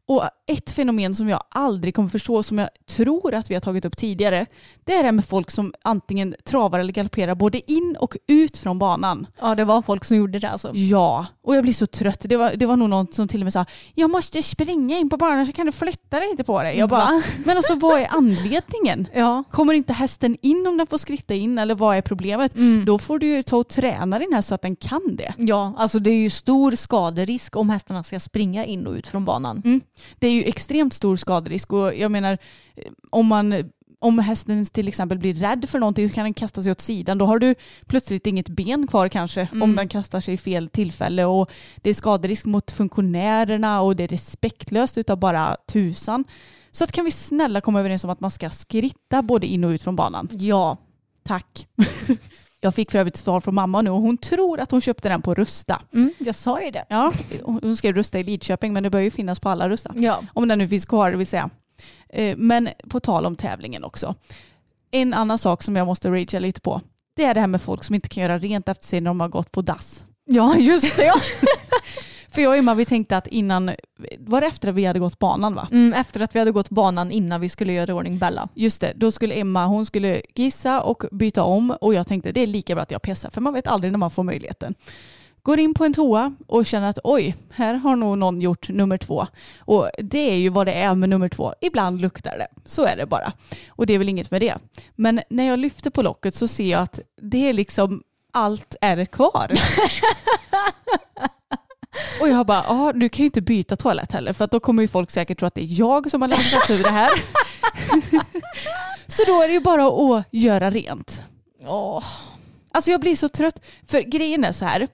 [SPEAKER 4] Och ett fenomen som jag aldrig kommer förstå, som jag tror att vi har tagit upp tidigare, det är det här med folk som antingen travar eller galopperar både in och ut från banan.
[SPEAKER 3] Ja, det var folk som gjorde det alltså.
[SPEAKER 4] Ja, och jag blir så trött. Det var, det var nog någon som till och med sa jag måste springa in på banan så kan du flytta dig inte på dig. Jag bara,
[SPEAKER 3] Va?
[SPEAKER 4] men alltså vad är anledningen? <laughs>
[SPEAKER 3] Ja.
[SPEAKER 4] Kommer inte hästen in om den får skritta in eller vad är problemet?
[SPEAKER 3] Mm.
[SPEAKER 4] Då får du ju ta och träna din häst så att den kan det.
[SPEAKER 3] Ja, alltså det är ju stor skaderisk om hästarna ska springa in och ut från banan.
[SPEAKER 4] Det är ju extremt stor skaderisk och jag menar eh, om man om hästen till exempel blir rädd för någonting så kan den kasta sig åt sidan. Då har du plötsligt inget ben kvar kanske
[SPEAKER 3] Mm.
[SPEAKER 4] om den kastar sig i fel tillfälle. Och det är skaderisk mot funktionärerna och det är respektlöst utav bara tusan. Så att kan vi snälla komma överens om att man ska skritta både in och ut från banan.
[SPEAKER 3] Ja,
[SPEAKER 4] Tack. <laughs> Jag fick för övrigt svar från mamma nu och hon tror att hon köpte den på Rusta.
[SPEAKER 3] mm, jag sa ju det.
[SPEAKER 4] Ja, hon skrev Rusta i Lidköping men det bör ju finnas på alla Rusta.
[SPEAKER 3] Ja.
[SPEAKER 4] Om den nu finns kvar det vill säga. Eh, Men på tal om tävlingen också. En annan sak som jag måste ragea lite på. Det är det här med folk som inte kan göra rent efter sig när de har gått på dass.
[SPEAKER 3] ja, just det. Ja. <laughs>
[SPEAKER 4] För jag och Emma vi tänkte att innan, var det efter att vi hade gått banan va?
[SPEAKER 3] Mm, efter att vi hade gått banan innan vi skulle göra ordning Bella.
[SPEAKER 4] Just det, då skulle Emma, hon skulle gissa och byta om och jag tänkte det är lika bra att jag pissar för man vet aldrig när man får möjligheten. Går in på en toa och känner att oj, här har nog någon gjort nummer två. Och det är ju vad det är med nummer två. Ibland luktar det. Så är det bara. Och det är väl inget med det. Men när jag lyfter på locket så ser jag att det är liksom allt är kvar. <laughs> <laughs> Och jag bara, ja du kan ju inte byta toalett heller för då kommer ju folk säkert tro att det är jag som har lämnat över det här. <laughs> Så då är det ju bara att göra rent.
[SPEAKER 3] Åh.
[SPEAKER 4] Alltså jag blir så trött. För grejen är så här.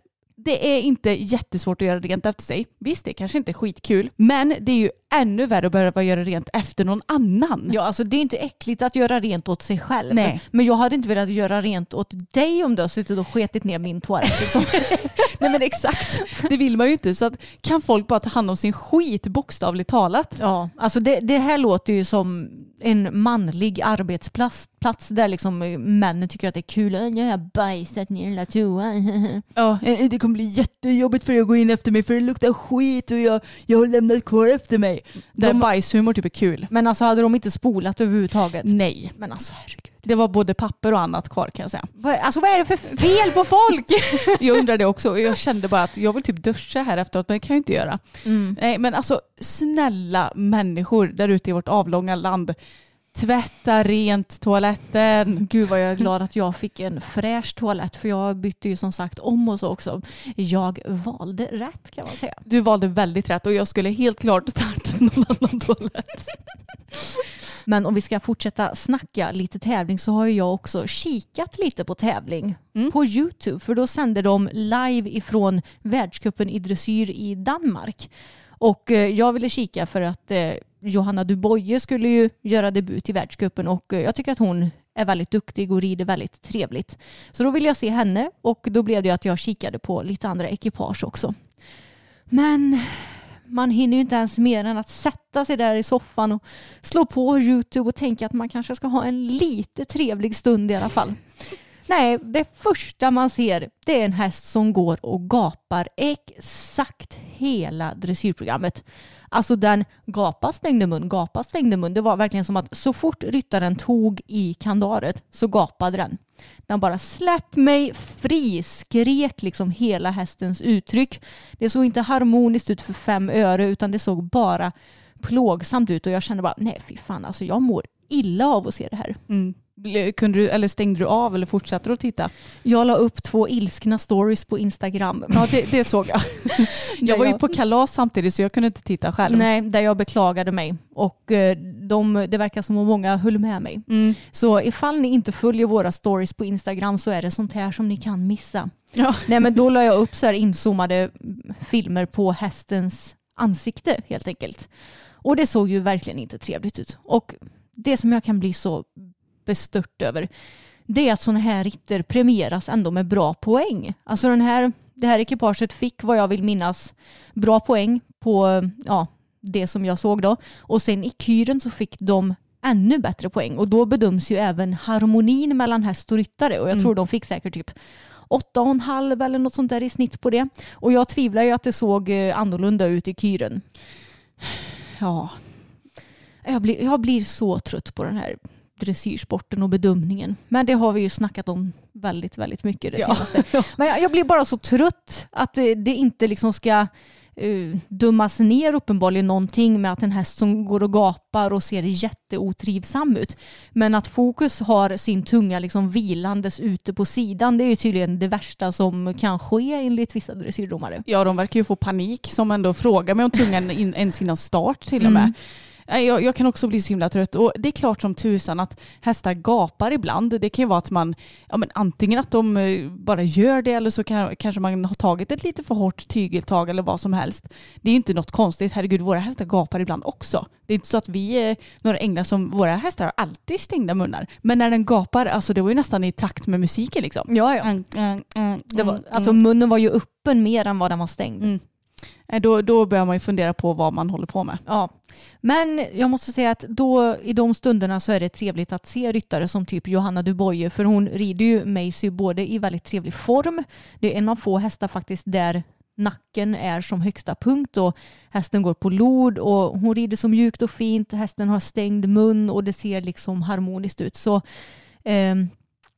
[SPEAKER 4] Det är inte jättesvårt att göra rent efter sig. Visst, det kanske inte är skitkul. Men det är ju ännu värre att behöva göra rent efter någon annan.
[SPEAKER 3] Ja, alltså det är inte äckligt att göra rent åt sig själv.
[SPEAKER 4] Nej.
[SPEAKER 3] Men jag hade inte velat göra rent åt dig om du har suttit och sketit ner min toalett. Liksom. <laughs>
[SPEAKER 4] Nej men exakt. Det vill man ju inte. Så att, kan folk bara ta hand om sin skit bokstavligt talat?
[SPEAKER 3] ja, alltså det, det här låter ju som en manlig arbetsplats plats där liksom eh, männen tycker att det är kul. "Äh, Jag har bajsat ner hela toan. <laughs>
[SPEAKER 4] Ja.
[SPEAKER 7] Eh, Det kommer bli jättejobbigt för dig att gå in efter mig för det luktar skit och jag, jag har lämnat kvar efter mig.
[SPEAKER 4] Där
[SPEAKER 3] De-
[SPEAKER 4] bajshumor typ är kul.
[SPEAKER 3] Men alltså hade de inte spolat överhuvudtaget?
[SPEAKER 4] Nej.
[SPEAKER 3] Men alltså herregud.
[SPEAKER 4] Det var både papper och annat kvar kan jag säga.
[SPEAKER 3] Alltså vad är det för fel på folk? <laughs>
[SPEAKER 4] Jag undrar det också jag kände bara att jag vill typ duscha här efteråt men det kan jag inte göra.
[SPEAKER 3] Mm.
[SPEAKER 4] Nej men alltså snälla människor där ute i vårt avlånga land. Tvätta rent toaletten.
[SPEAKER 3] Gud vad jag är glad att jag fick en fräsch toalett för jag bytte ju som sagt om och så också. Jag valde rätt kan man säga.
[SPEAKER 4] Du valde väldigt rätt och jag skulle helt klart tagit någon annan <laughs> toalett.
[SPEAKER 3] Men om vi ska fortsätta snacka lite tävling så har jag också kikat lite på tävling
[SPEAKER 4] Mm.
[SPEAKER 3] på Youtube för då sänder de live ifrån världscupen i dressyr i Danmark. Och eh, jag ville kika för att eh, Johanna Duboye skulle ju göra debut i världscupen och eh, jag tycker att hon är väldigt duktig och rider väldigt trevligt. Så då ville jag se henne och då blev det att jag kikade på lite andra ekipage också. Men man hinner ju inte ens mer än att sätta sig där i soffan och slå på Youtube och tänka att man kanske ska ha en lite trevlig stund i alla fall. Nej, det första man ser det är en häst som går och gapar exakt hela dressyrprogrammet. Alltså den gapa, stängde mun, gapa, stängde mun. Det var verkligen som att så fort ryttaren tog i kandaret så gapade den. Den bara släpp mig fri, skrek liksom hela hästens uttryck. Det såg inte harmoniskt ut för fem öre utan det såg bara plågsamt ut och jag kände bara nej fy fan alltså jag mår illa av att se det här.
[SPEAKER 4] Mm. Kunde du, eller stängde du av eller fortsatte du att titta?
[SPEAKER 3] Jag la upp två ilskna stories på Instagram.
[SPEAKER 4] Ja det, det såg jag. <laughs> Jag var ju på kalas samtidigt så jag kunde inte titta själv.
[SPEAKER 3] Nej, där jag beklagade mig och eh, de, det verkar som att många höll med mig.
[SPEAKER 4] Mm.
[SPEAKER 3] Så ifall ni inte följer våra stories på Instagram så är det sånt här som ni kan missa.
[SPEAKER 4] Ja.
[SPEAKER 3] Nej men då la jag upp så här inzoomade filmer på hästens ansikte helt enkelt. Och det såg ju verkligen inte trevligt ut. Och det som jag kan bli så bestört över det är att sådana här ritter premieras ändå med bra poäng. Alltså den här, det här ekipaget fick vad jag vill minnas bra poäng på ja, det som jag såg då. Och sen i kyren så fick de ännu bättre poäng och då bedöms ju även harmonin mellan häst och ryttare och jag tror de fick säkert typ åtta och en halv eller något sånt där i snitt på det. Och jag tvivlar ju att det såg eh, annorlunda ut i kyren.
[SPEAKER 4] Ja.
[SPEAKER 3] Jag blir, jag blir så trött på den här dressyrsporten och bedömningen. Men det har vi ju snackat om väldigt, väldigt mycket det
[SPEAKER 4] Ja.
[SPEAKER 3] senaste. <laughs> Men jag, jag blir bara så trött att det, det inte liksom ska uh, dömas ner uppenbarligen någonting med att en häst som går och gapar och ser jätteotrivsam ut. Men att fokus har sin tunga liksom vilandes ute på sidan det är ju tydligen det värsta som kan ske enligt vissa dressyrdomare.
[SPEAKER 4] ja, de verkar ju få panik som ändå frågar mig om tungan in, ens innan start till och med.
[SPEAKER 3] Mm.
[SPEAKER 4] Nej, Jag, jag kan också bli så himla trött och det är klart som tusan att hästar gapar ibland. Det kan ju vara att man, ja men antingen att de eh, bara gör det eller så kan, kanske man har tagit ett lite för hårt tygeltag eller vad som helst. Det är ju inte något konstigt. Herregud, våra hästar gapar ibland också. Det är inte så att vi är några änglar som, våra hästar har alltid stängda munnar. Men när den gapar, alltså det var ju nästan i takt med musiken liksom.
[SPEAKER 3] Ja, ja.
[SPEAKER 4] Mm, mm, mm,
[SPEAKER 3] var,
[SPEAKER 4] mm,
[SPEAKER 3] alltså munnen var ju öppen mer än vad den var stängd.
[SPEAKER 4] Eh, då, då börjar man ju fundera på vad man håller på med.
[SPEAKER 3] Ja, men jag måste säga att då i de stunderna så är det trevligt att se ryttare som typ Johanna Duboye för hon rider ju Macy både i väldigt trevlig form. Det är en av få hästar faktiskt där nacken är som högsta punkt och hästen går på lod och hon rider så mjukt och fint. Hästen har stängd mun och det ser liksom harmoniskt ut. Så eh,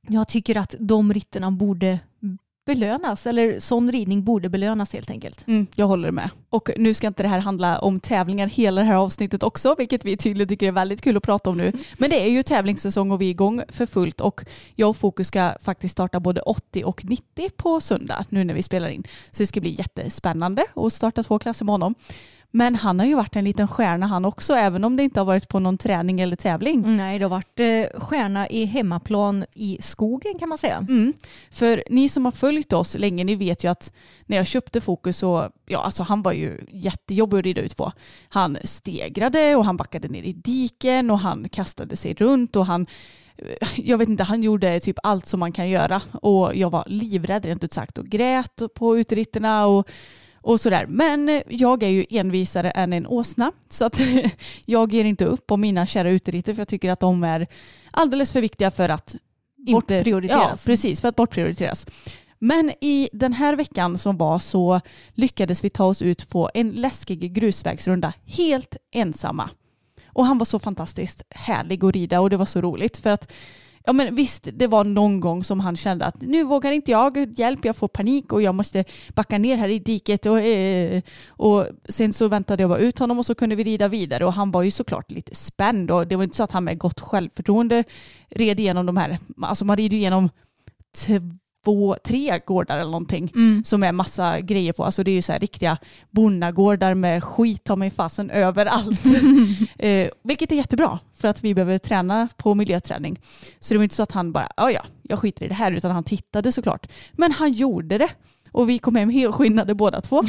[SPEAKER 3] jag tycker att de ritterna borde belönas eller sån ridning borde belönas helt enkelt.
[SPEAKER 4] Mm, jag håller med. Och nu ska inte det här handla om tävlingar hela det här avsnittet också, vilket vi tydligen tycker är väldigt kul att prata om nu. Men det är ju tävlingssäsong och vi är igång för fullt och jag och Fokus ska faktiskt starta både 80 och 90 på söndag nu när vi spelar in. Så det ska bli jättespännande att starta två klasser med honom. Men han har ju varit en liten stjärna han också, även om det inte har varit på någon träning eller tävling.
[SPEAKER 3] Nej, det har varit eh, stjärna i hemmaplan i skogen kan man säga.
[SPEAKER 4] Mm. För ni som har följt oss länge, ni vet ju att när jag köpte Fokus så, ja alltså han var ju jättejobbig att rida ut på. Han stegrade och han backade ner i diken och han kastade sig runt och han jag vet inte, han gjorde typ allt som man kan göra och jag var livrädd rent ut sagt och grät på uteritterna och, och sådär. Men jag är ju envisare än en åsna så att <laughs> jag ger inte upp på mina kära uteritter för jag tycker att de är alldeles för viktiga för att inte. Ja, precis, för att bortprioriteras. Men i den här veckan som var så lyckades vi ta oss ut på en läskig grusvägsrunda helt ensamma. Och han var så fantastiskt härlig att rida och det var så roligt för att Ja men visst, det var någon gång som han kände att nu vågar inte jag, hjälp jag får panik och jag måste backa ner här i diket och, eh, och sen så väntade jag bara ut honom och så kunde vi rida vidare. Och han var ju såklart lite spänd och det var inte så att han med gott självförtroende red igenom de här, alltså man rider ju igenom två, tre gårdar eller någonting som är massa grejer på. Alltså det är ju så här riktiga bonnagårdar med skit ta mig fasen överallt. <laughs> <laughs> eh, vilket är jättebra för att vi behöver träna på miljöträning. Så det var inte så att han bara, ja ja, jag skiter i det här, utan han tittade såklart. Men han gjorde det. Och vi kom hem helskinnade båda två.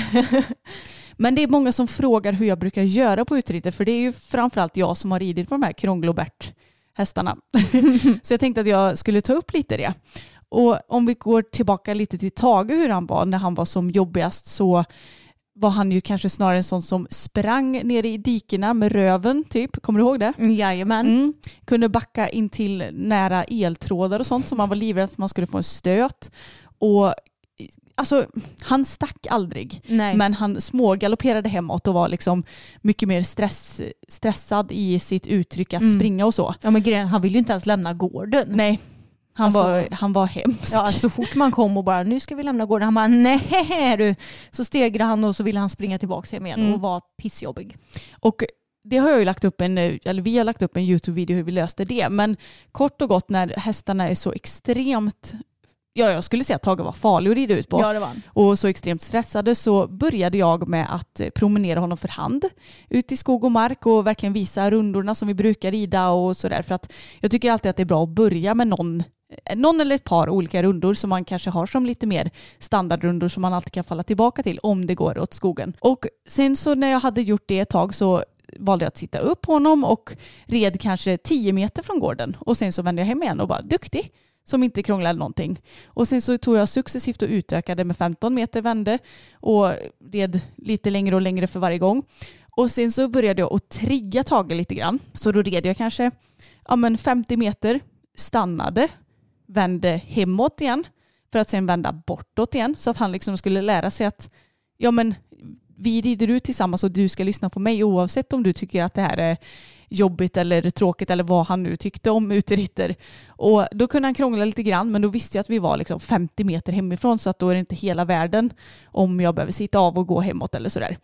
[SPEAKER 4] <laughs> Men det är många som frågar hur jag brukar göra på utritter, för det är ju framförallt jag som har ridit på de här Krånglobert hästarna. så jag tänkte att jag skulle ta upp lite det. Och om vi går tillbaka lite till Tage hur han var när han var som jobbigast så var han ju kanske snarare en sån som sprang ner i dikena med röven typ. Kommer du ihåg det?
[SPEAKER 3] Jajamän.
[SPEAKER 4] Mm. Kunde backa in till nära eltrådar och sånt som man var livrädd att man skulle få en stöt. Och alltså, han stack aldrig.
[SPEAKER 3] Nej.
[SPEAKER 4] Men han smågalopperade hemåt och var liksom mycket mer stress, stressad i sitt uttryck att
[SPEAKER 3] Mm.
[SPEAKER 4] springa och så.
[SPEAKER 3] Ja men grejen, han vill ju inte ens lämna gården.
[SPEAKER 4] Nej, Han,
[SPEAKER 3] Alltså-
[SPEAKER 4] var, han var hemsk.
[SPEAKER 3] Ja, så fort man kom och bara nu ska vi lämna gården. Han bara nej du. Så stegrade han och så ville han springa tillbaka hem igen
[SPEAKER 4] Mm.
[SPEAKER 3] och var pissjobbig.
[SPEAKER 4] Och det har jag ju lagt upp en, eller vi har lagt upp en YouTube-video hur vi löste det. Men kort och gott när hästarna är så extremt, ja jag skulle säga att Tage var farlig att rida ut på.
[SPEAKER 3] Ja det var han.
[SPEAKER 4] och så extremt stressade så började jag med att eh, promenera honom för hand ut i skog och mark och verkligen visa rundorna som vi brukar rida och sådär. För att jag tycker alltid att det är bra att börja med någon, Eh, någon eller ett par olika rundor som man kanske har som lite mer standardrundor som man alltid kan falla tillbaka till om det går åt skogen. Och sen så när jag hade gjort det ett tag så valde jag att sitta upp honom och red kanske 10 meter från gården och sen så vände jag hem igen och bara duktig som inte krånglade någonting. Och sen så tog jag successivt och utökade med 15 meter vände och red lite längre och längre för varje gång. Och sen så började jag att trigga Tage lite grann. Så då red jag kanske ja, men 50 meter, stannade, vände hemåt igen för att sen vända bortåt igen så att han liksom skulle lära sig att ja men vi rider ut tillsammans och du ska lyssna på mig oavsett om du tycker att det här är jobbigt eller tråkigt eller vad han nu tyckte om uteritter. Och då kunde han krångla lite grann men då visste jag att vi var liksom 50 meter hemifrån så att då är det inte hela världen om jag behöver sitta av och gå hemåt eller sådär.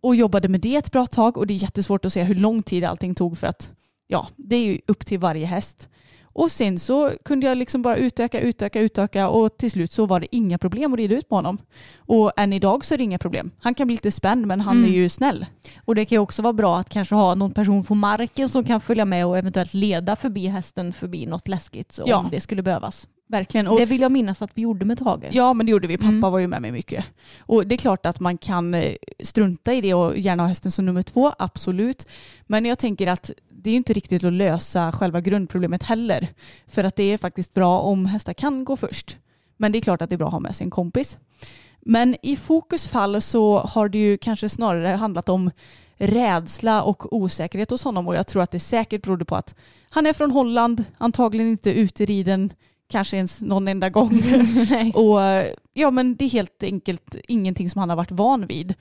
[SPEAKER 4] Och jobbade med det ett bra tag och det är jättesvårt att se hur lång tid allting tog för att ja, det är ju upp till varje häst. Och sen så kunde jag liksom bara utöka, utöka, utöka och till slut så var det inga problem att rida ut på honom. Och än idag så är det inga problem. Han kan bli lite spänd men han
[SPEAKER 3] Mm.
[SPEAKER 4] är ju snäll.
[SPEAKER 3] Och det kan ju också vara bra att kanske ha någon person på marken som kan följa med och eventuellt leda förbi hästen förbi något läskigt så
[SPEAKER 4] Ja.
[SPEAKER 3] om det skulle behövas.
[SPEAKER 4] Verkligen. Och
[SPEAKER 3] det vill jag minnas att vi gjorde med Tage.
[SPEAKER 4] Ja men det gjorde vi. Pappa
[SPEAKER 3] Mm.
[SPEAKER 4] var ju med mig mycket. Och det är klart att man kan eh, strunta i det och gärna ha hästen som nummer två, absolut. Men jag tänker att det är inte riktigt att lösa själva grundproblemet heller. För att det är faktiskt bra om hästar kan gå först. Men det är klart att det är bra att ha med sig en kompis. Men i fokus fall så har det ju kanske snarare handlat om rädsla och osäkerhet hos honom och jag tror att det säkert berodde på att han är från Holland, antagligen inte uteriden kanske ens någon enda gång. <laughs> Och ja, men det är helt enkelt ingenting som han har varit van vid.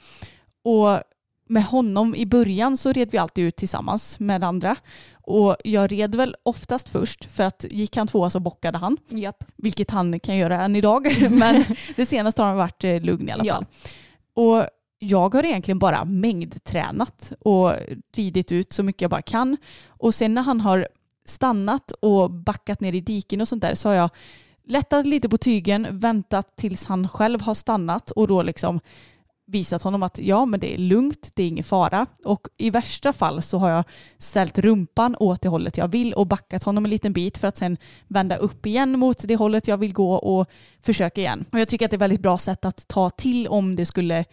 [SPEAKER 4] Och med honom i början så red vi alltid ut tillsammans med andra. Och jag red väl oftast först för att gick han tvåa så bockade han.
[SPEAKER 3] Japp.
[SPEAKER 4] Vilket han kan göra än idag. <laughs> Men det senaste har han varit eh, lugn i alla
[SPEAKER 3] Ja.
[SPEAKER 4] fall. Och jag har egentligen bara mängdtränat och ridit ut så mycket jag bara kan. Och sen när han har stannat och backat ner i diken och sånt där så har jag lättat lite på tygen, väntat tills han själv har stannat och då liksom visat honom att ja men det är lugnt, det är ingen fara. Och i värsta fall så har jag ställt rumpan åt det hållet jag vill och backat honom en liten bit för att sen vända upp igen mot det hållet jag vill gå och försöka igen. Och jag tycker att det är ett väldigt bra sätt att ta till om det skulle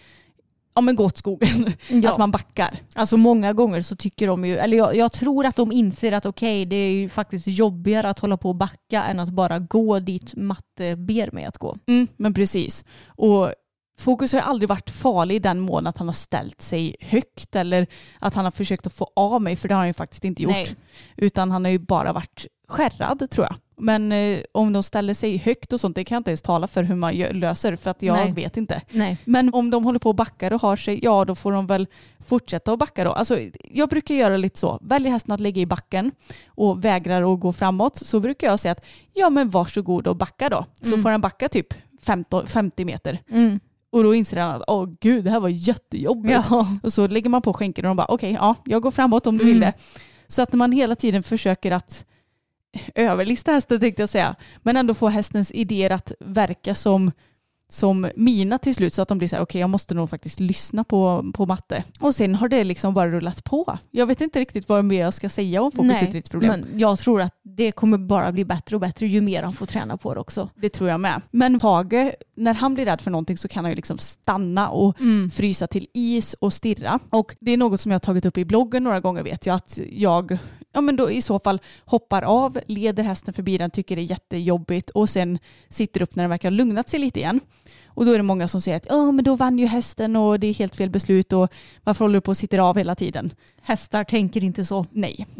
[SPEAKER 4] ja, men gå åt skogen.
[SPEAKER 3] Ja.
[SPEAKER 4] Att man backar.
[SPEAKER 3] Alltså många gånger så tycker de ju, eller jag, jag tror att de inser att okej det är ju faktiskt jobbigare att hålla på och backa än att bara gå dit matte ber mig att gå.
[SPEAKER 4] Mm, men precis. Och Fokus har ju aldrig varit farlig i den mån att han har ställt sig högt eller att han har försökt att få av mig för det har han ju faktiskt inte gjort.
[SPEAKER 3] Nej.
[SPEAKER 4] Utan han har ju bara varit skärrad tror jag. Men eh, om de ställer sig högt och sånt, det kan jag inte ens tala för hur man gör, löser för att jag
[SPEAKER 3] Nej.
[SPEAKER 4] vet inte.
[SPEAKER 3] Nej.
[SPEAKER 4] Men om de håller på och backar och har sig, ja då får de väl fortsätta att backa då. Alltså, jag brukar göra lite så, väljer hästen att lägga i backen och vägrar att gå framåt så brukar jag säga att ja men varsågod och backa då. Så
[SPEAKER 3] Mm.
[SPEAKER 4] får han backa typ 15, 50 meter.
[SPEAKER 3] Mm.
[SPEAKER 4] Och då inser han att åh gud det här var jättejobbigt.
[SPEAKER 3] Ja.
[SPEAKER 4] Och så lägger man på skänken och de bara okej ja jag går framåt om du vill
[SPEAKER 3] Mm.
[SPEAKER 4] det. Så att man hela tiden försöker att överlista hästen tänkte jag säga. Men ändå få hästens idéer att verka som, som mina till slut så att de blir så här okej jag måste nog faktiskt lyssna på, på matte. Och sen har det liksom bara rullat på. Jag vet inte riktigt vad mer jag ska säga om fokusutriktsproblem.
[SPEAKER 3] men jag tror att det kommer bara bli bättre och bättre ju mer han får träna på det också.
[SPEAKER 4] Det tror jag med. Men Tage, när han blir rädd för någonting så kan han ju liksom stanna och frysa till is och stirra. Och det är något som jag har tagit upp i bloggen några gånger vet jag att jag ja men då i så fall hoppar av, leder hästen förbi den, tycker det är jättejobbigt och sen sitter upp när den verkar ha lugnat sig lite igen. Och då är det många som säger att ja men då vann ju hästen och det är helt fel beslut och varför håller du på och sitter av hela tiden?
[SPEAKER 3] Hästar tänker inte så.
[SPEAKER 4] Nej. <laughs>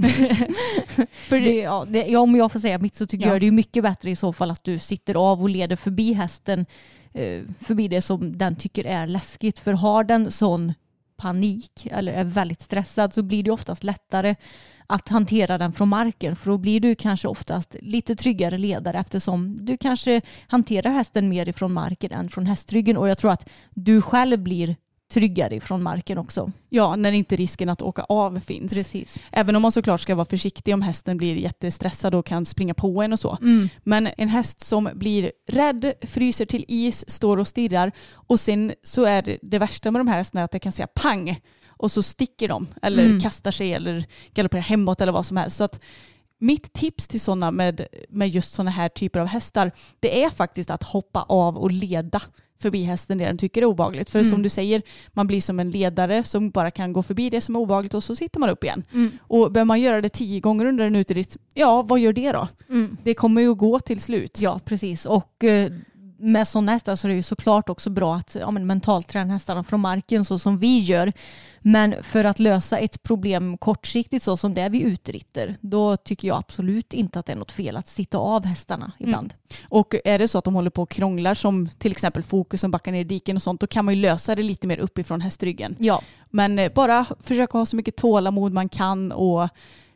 [SPEAKER 3] För det, ja, det, om jag får säga mitt så tycker
[SPEAKER 4] Ja.
[SPEAKER 3] jag det är mycket bättre i så fall att du sitter av och leder förbi hästen eh, förbi det som den tycker är läskigt. För har den sån panik eller är väldigt stressad så blir det oftast lättare att hantera den från marken för då blir du kanske oftast lite tryggare ledare eftersom du kanske hanterar hästen mer ifrån marken än från hästryggen och jag tror att du själv blir tryggare ifrån marken också.
[SPEAKER 4] Ja, när inte risken att åka av finns.
[SPEAKER 3] Precis.
[SPEAKER 4] Även om man såklart ska vara försiktig om hästen blir jättestressad och kan springa på en och så.
[SPEAKER 3] Mm.
[SPEAKER 4] Men en häst som blir rädd, fryser till is, står och stirrar och sen så är det, det värsta med de här hästarna att det kan säga pang och så sticker de eller
[SPEAKER 3] Mm.
[SPEAKER 4] kastar sig eller galopperar hemåt eller vad som helst. Så att mitt tips till sådana med, med just sådana här typer av hästar det är faktiskt att hoppa av och leda förbi hästen det den tycker är obehagligt. För
[SPEAKER 3] Mm.
[SPEAKER 4] som du säger, man blir som en ledare som bara kan gå förbi det som är obehagligt och så sitter man upp igen.
[SPEAKER 3] Mm.
[SPEAKER 4] Och behöver man göra det tio gånger under en uteritt, ja vad gör det då?
[SPEAKER 3] Mm.
[SPEAKER 4] Det kommer ju att gå till slut.
[SPEAKER 3] Ja, precis. Och eh, med sådana hästar så är det ju såklart också bra att ja, men mentalt träna hästarna från marken så som vi gör. Men för att lösa ett problem kortsiktigt så som det är vid uteritter, då tycker jag absolut inte att det är något fel att sitta av hästarna ibland.
[SPEAKER 4] Och är det så att de håller på och krånglar som till exempel fokus som backar ner i diken och sånt, då kan man ju lösa det lite mer uppifrån hästryggen.
[SPEAKER 3] Ja,
[SPEAKER 4] Men eh, bara försöka ha så mycket tålamod man kan och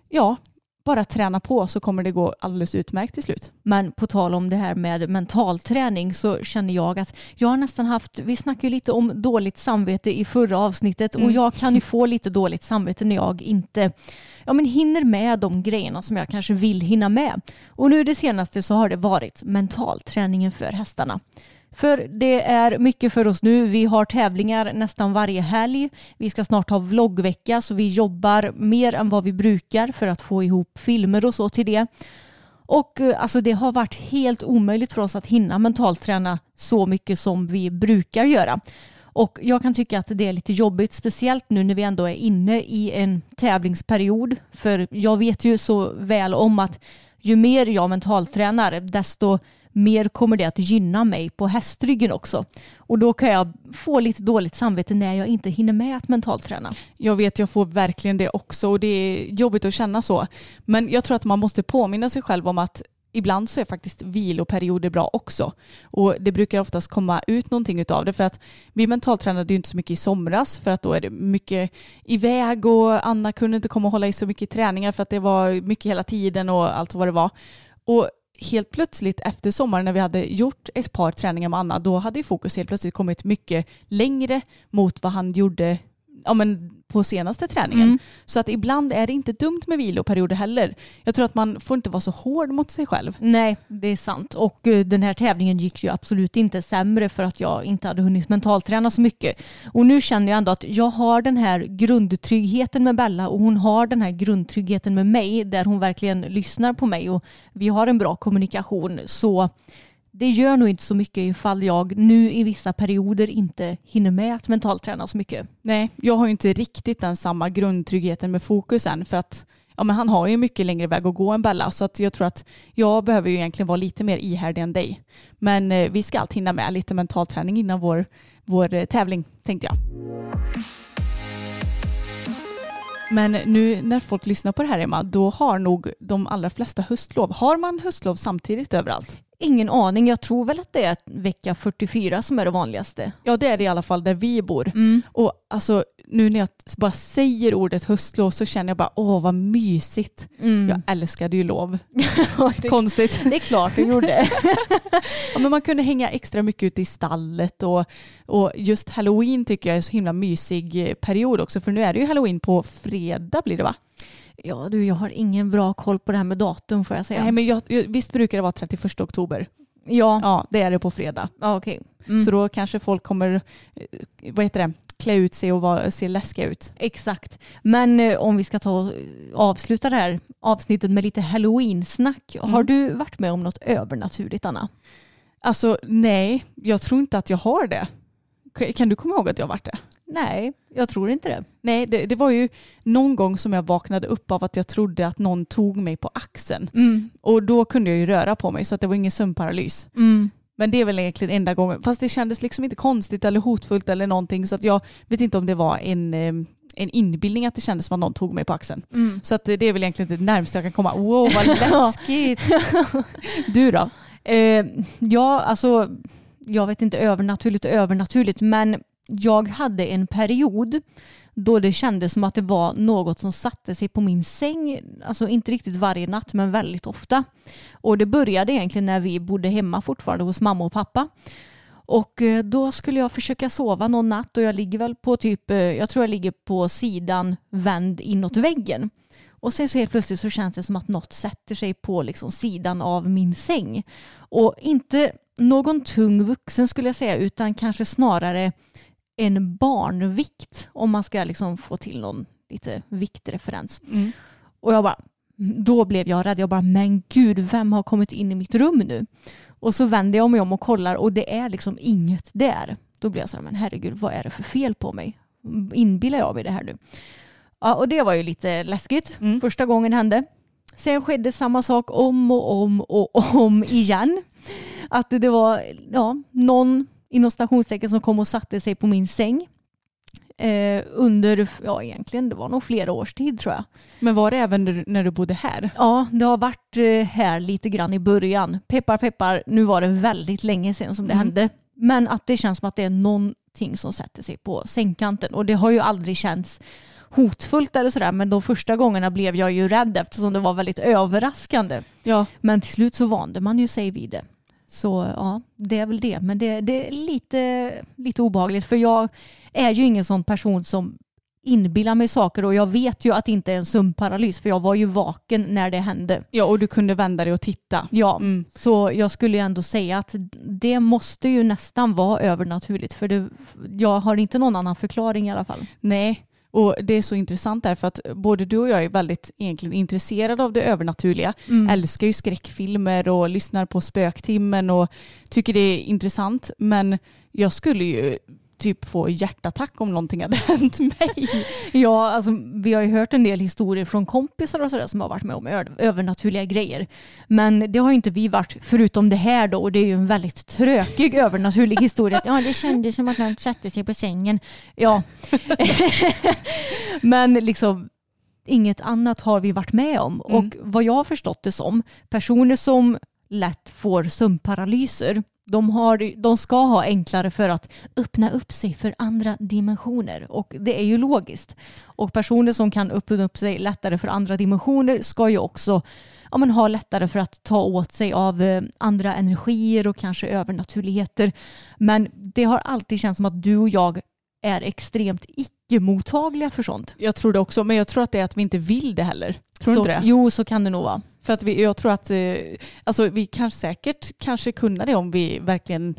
[SPEAKER 4] ja, bara träna på så kommer det gå alldeles utmärkt till slut.
[SPEAKER 3] men på tal om det här med mentalträning så känner jag att jag har nästan haft, vi snackade ju lite om dåligt samvete i förra avsnittet och
[SPEAKER 4] Mm.
[SPEAKER 3] jag kan ju få lite dåligt samvete när jag inte ja, men hinner med de grejerna som jag kanske vill hinna med. Och nu det senaste så har det varit mentalträningen för hästarna. För det är mycket för oss nu. Vi har tävlingar nästan varje helg. Vi ska snart ha vloggvecka så vi jobbar mer än vad vi brukar för att få ihop filmer och så till det. Och eh, alltså det har varit helt omöjligt för oss att hinna mentalträna så mycket som vi brukar göra. Och jag kan tycka att det är lite jobbigt, speciellt nu när vi ändå är inne i en tävlingsperiod. För jag vet ju så väl om att ju mer jag mentaltränar, desto mer kommer det att gynna mig på hästryggen också. Och då kan jag få lite dåligt samvete när jag inte hinner med att mentalträna.
[SPEAKER 4] Jag vet, jag får verkligen det också och det är jobbigt att känna så. Men jag tror att man måste påminna sig själv om att ibland så är faktiskt viloperioder bra också. Och det brukar oftast komma ut någonting utav det för att vi mentaltränade ju inte så mycket i somras för att då är det mycket iväg och Anna kunde inte komma och hålla i så mycket träningar för att det var mycket hela tiden och allt vad det var. Och helt plötsligt efter sommaren när vi hade gjort ett par träningar med Anna då hade ju fokus helt plötsligt kommit mycket längre mot vad han gjorde ja, men på senaste träningen.
[SPEAKER 3] Mm.
[SPEAKER 4] Så att ibland är det inte dumt med viloperioder heller. Jag tror att man får inte vara så hård mot sig själv.
[SPEAKER 3] Nej, det är sant. Och eh, den här tävlingen gick ju absolut inte sämre för att jag inte hade hunnit mentalträna så mycket. Och nu känner jag ändå att jag har den här grundtryggheten med Bella och hon har den här grundtryggheten med mig där hon verkligen lyssnar på mig och vi har en bra kommunikation. Så det gör nog inte så mycket ifall jag nu i vissa perioder inte hinner med att mentalträna så mycket.
[SPEAKER 4] Nej, jag har ju inte riktigt den samma grundtryggheten med fokus än för att ja, men han har ju mycket längre väg att gå än Bella så att jag tror att jag behöver ju egentligen vara lite mer ihärdig än dig. Men eh, vi ska alltid hinna med lite mentalträning innan vår, vår eh, tävling tänkte jag. Men nu när folk lyssnar på det här Emma, då har nog de allra flesta höstlov. Har man höstlov samtidigt överallt?
[SPEAKER 3] Ingen aning, jag tror väl att det är vecka 44 som är det vanligaste.
[SPEAKER 4] Ja det är det i alla fall där vi bor.
[SPEAKER 3] Mm.
[SPEAKER 4] Och alltså nu när jag bara säger ordet höstlov så känner jag bara åh vad mysigt.
[SPEAKER 3] Mm.
[SPEAKER 4] Jag älskade ju lov. <laughs>
[SPEAKER 3] det,
[SPEAKER 4] Konstigt. <laughs>
[SPEAKER 3] det är klart du gjorde. <laughs>
[SPEAKER 4] Ja, men man kunde hänga extra mycket ute i stallet och, och just halloween tycker jag är så himla mysig eh, period också för nu är det ju halloween på fredag blir det va?
[SPEAKER 3] Ja du, jag har ingen bra koll på det här med datum får jag säga.
[SPEAKER 4] Nej, men jag, visst brukar det vara 31 oktober?
[SPEAKER 3] ja,
[SPEAKER 4] Ja det är det på fredag.
[SPEAKER 3] ja okej. Mm.
[SPEAKER 4] Så då kanske folk kommer, eh, vad heter det, klä ut sig och vara, se läskiga ut.
[SPEAKER 3] Exakt. Men eh, om vi ska ta avsluta det här avsnittet med lite halloween-snack.
[SPEAKER 4] Mm.
[SPEAKER 3] Har du varit med om något övernaturligt Anna?
[SPEAKER 4] Alltså nej, jag tror inte att jag har det. Kan du komma ihåg att jag har varit det?
[SPEAKER 3] Nej, jag tror inte det.
[SPEAKER 4] Nej, det, det var ju någon gång som jag vaknade upp av att jag trodde att någon tog mig på axeln.
[SPEAKER 3] Mm.
[SPEAKER 4] Och då kunde jag ju röra på mig så att det var ingen sömnparalys.
[SPEAKER 3] Mm.
[SPEAKER 4] Men det är väl egentligen enda gången. Fast det kändes liksom inte konstigt eller hotfullt eller någonting. Så att jag vet inte om det var en, en inbildning att det kändes som att någon tog mig på axeln.
[SPEAKER 3] Mm.
[SPEAKER 4] Så att det är väl egentligen det närmaste jag kan komma. Wow vad <laughs> läskigt. du då?
[SPEAKER 3] Eh, ja, alltså jag vet inte övernaturligt och övernaturligt men jag hade en period då det kändes som att det var något som satte sig på min säng. Alltså inte riktigt varje natt men väldigt ofta. Och det började egentligen när vi bodde hemma fortfarande hos mamma och pappa. Och eh, då skulle jag försöka sova någon natt och jag ligger väl på typ, eh, jag tror jag ligger på sidan vänd inåt väggen. Och sen så helt plötsligt så känns det som att något sätter sig på liksom sidan av min säng. Och inte någon tung vuxen skulle jag säga utan kanske snarare en barnvikt om man ska liksom få till någon lite viktreferens.
[SPEAKER 4] Mm.
[SPEAKER 3] Och jag bara, då blev jag rädd. Jag bara, men gud, vem har kommit in i mitt rum nu? Och så vänder jag mig om och kollar och det är liksom inget där. Då blir jag så här, men herregud, vad är det för fel på mig? Inbillar jag mig det här nu? Ja, och det var ju lite läskigt.
[SPEAKER 4] Mm.
[SPEAKER 3] Första gången hände. Sen skedde samma sak om och om och om igen. Att det var ja, någon inom stationstecken som kom och satte sig på min säng. Eh, under, ja egentligen, det var nog flera års tid tror jag.
[SPEAKER 4] Men var det även när du- bodde här?
[SPEAKER 3] Ja, det har varit eh, här lite grann i början. Peppar peppar, nu var det väldigt länge sedan som det
[SPEAKER 4] Mm.
[SPEAKER 3] hände. Men att det känns som att det är någonting som sätter sig på sängkanten. Och det har ju aldrig känts hotfullt eller sådär. Men de första gångerna blev jag ju rädd eftersom det var väldigt överraskande.
[SPEAKER 4] Ja.
[SPEAKER 3] Men till slut så vande man ju sig vid det. Så ja, det är väl det. Men det, det är lite, lite obehagligt. För jag är ju ingen sån person som inbillar mig saker och jag vet ju att det inte är en sömnparalys för jag var ju vaken när det hände.
[SPEAKER 4] ja, och du kunde vända dig och titta.
[SPEAKER 3] Ja,
[SPEAKER 4] Mm.
[SPEAKER 3] så jag skulle ju ändå säga att det måste ju nästan vara övernaturligt för det, jag har inte någon annan förklaring i alla fall.
[SPEAKER 4] Nej, och det är så intressant därför att både du och jag är väldigt egentligen intresserade av det övernaturliga.
[SPEAKER 3] Mm.
[SPEAKER 4] Älskar ju skräckfilmer och lyssnar på spöktimmen och tycker det är intressant. Men jag skulle ju typ få hjärtattack om någonting hade <laughs> hänt mig.
[SPEAKER 3] Ja, alltså, vi har ju hört en del historier från kompisar och sådär som har varit med om övernaturliga grejer. Men det har ju inte vi varit, förutom det här då, och det är ju en väldigt trökig <laughs> övernaturlig historia. Ja, det kändes som att någon satte sig på sängen. Ja. <laughs> Men liksom, inget annat har vi varit med om.
[SPEAKER 4] Mm.
[SPEAKER 3] Och vad jag har förstått det som, personer som lätt får sömnparalyser, de, har, de ska ha enklare för att öppna upp sig för andra dimensioner. Och det är ju logiskt. Och personer som kan öppna upp sig lättare för andra dimensioner ska ju också ja, men ha lättare för att ta åt sig av eh, andra energier och kanske övernaturligheter. Men det har alltid känts som att du och jag är extremt icke-mottagliga för sånt.
[SPEAKER 4] Jag tror det också, men jag tror att det är att vi inte vill det heller. Tror
[SPEAKER 3] så,
[SPEAKER 4] inte det?
[SPEAKER 3] Jo, så kan det nog vara.
[SPEAKER 4] För att vi, jag tror att eh, alltså vi kan säkert kanske kunna det om vi verkligen,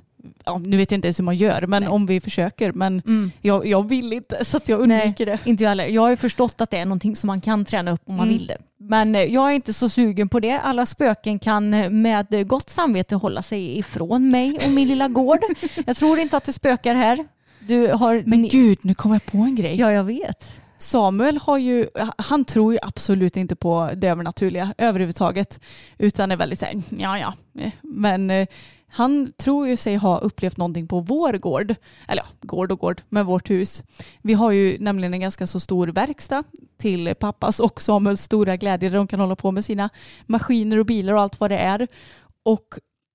[SPEAKER 4] ja, nu vet jag inte ens hur man gör, men
[SPEAKER 3] Nej.
[SPEAKER 4] om vi försöker. Men
[SPEAKER 3] Mm.
[SPEAKER 4] jag, jag vill inte så att jag undviker det.
[SPEAKER 3] Inte jag heller. Jag har ju förstått att det är någonting som man kan träna upp om man
[SPEAKER 4] Mm.
[SPEAKER 3] vill det. Men eh, jag är inte så sugen på det. Alla spöken kan eh, med gott samvete hålla sig ifrån mig och min lilla gård. <laughs> Jag tror inte att det spökar här. Du har...
[SPEAKER 4] Men
[SPEAKER 3] ni-
[SPEAKER 4] gud, nu kom jag på en grej.
[SPEAKER 3] Ja, jag vet.
[SPEAKER 4] Samuel har ju, han tror ju absolut inte på det övernaturliga överhuvudtaget. Utan är väldigt såhär, ja ja. Men eh, han tror ju sig ha upplevt någonting på vår gård. Eller ja, gård och gård, men vårt hus. Vi har ju nämligen en ganska så stor verkstad till pappas och Samuels stora glädje där de kan hålla på med sina maskiner och bilar och allt vad det är. Och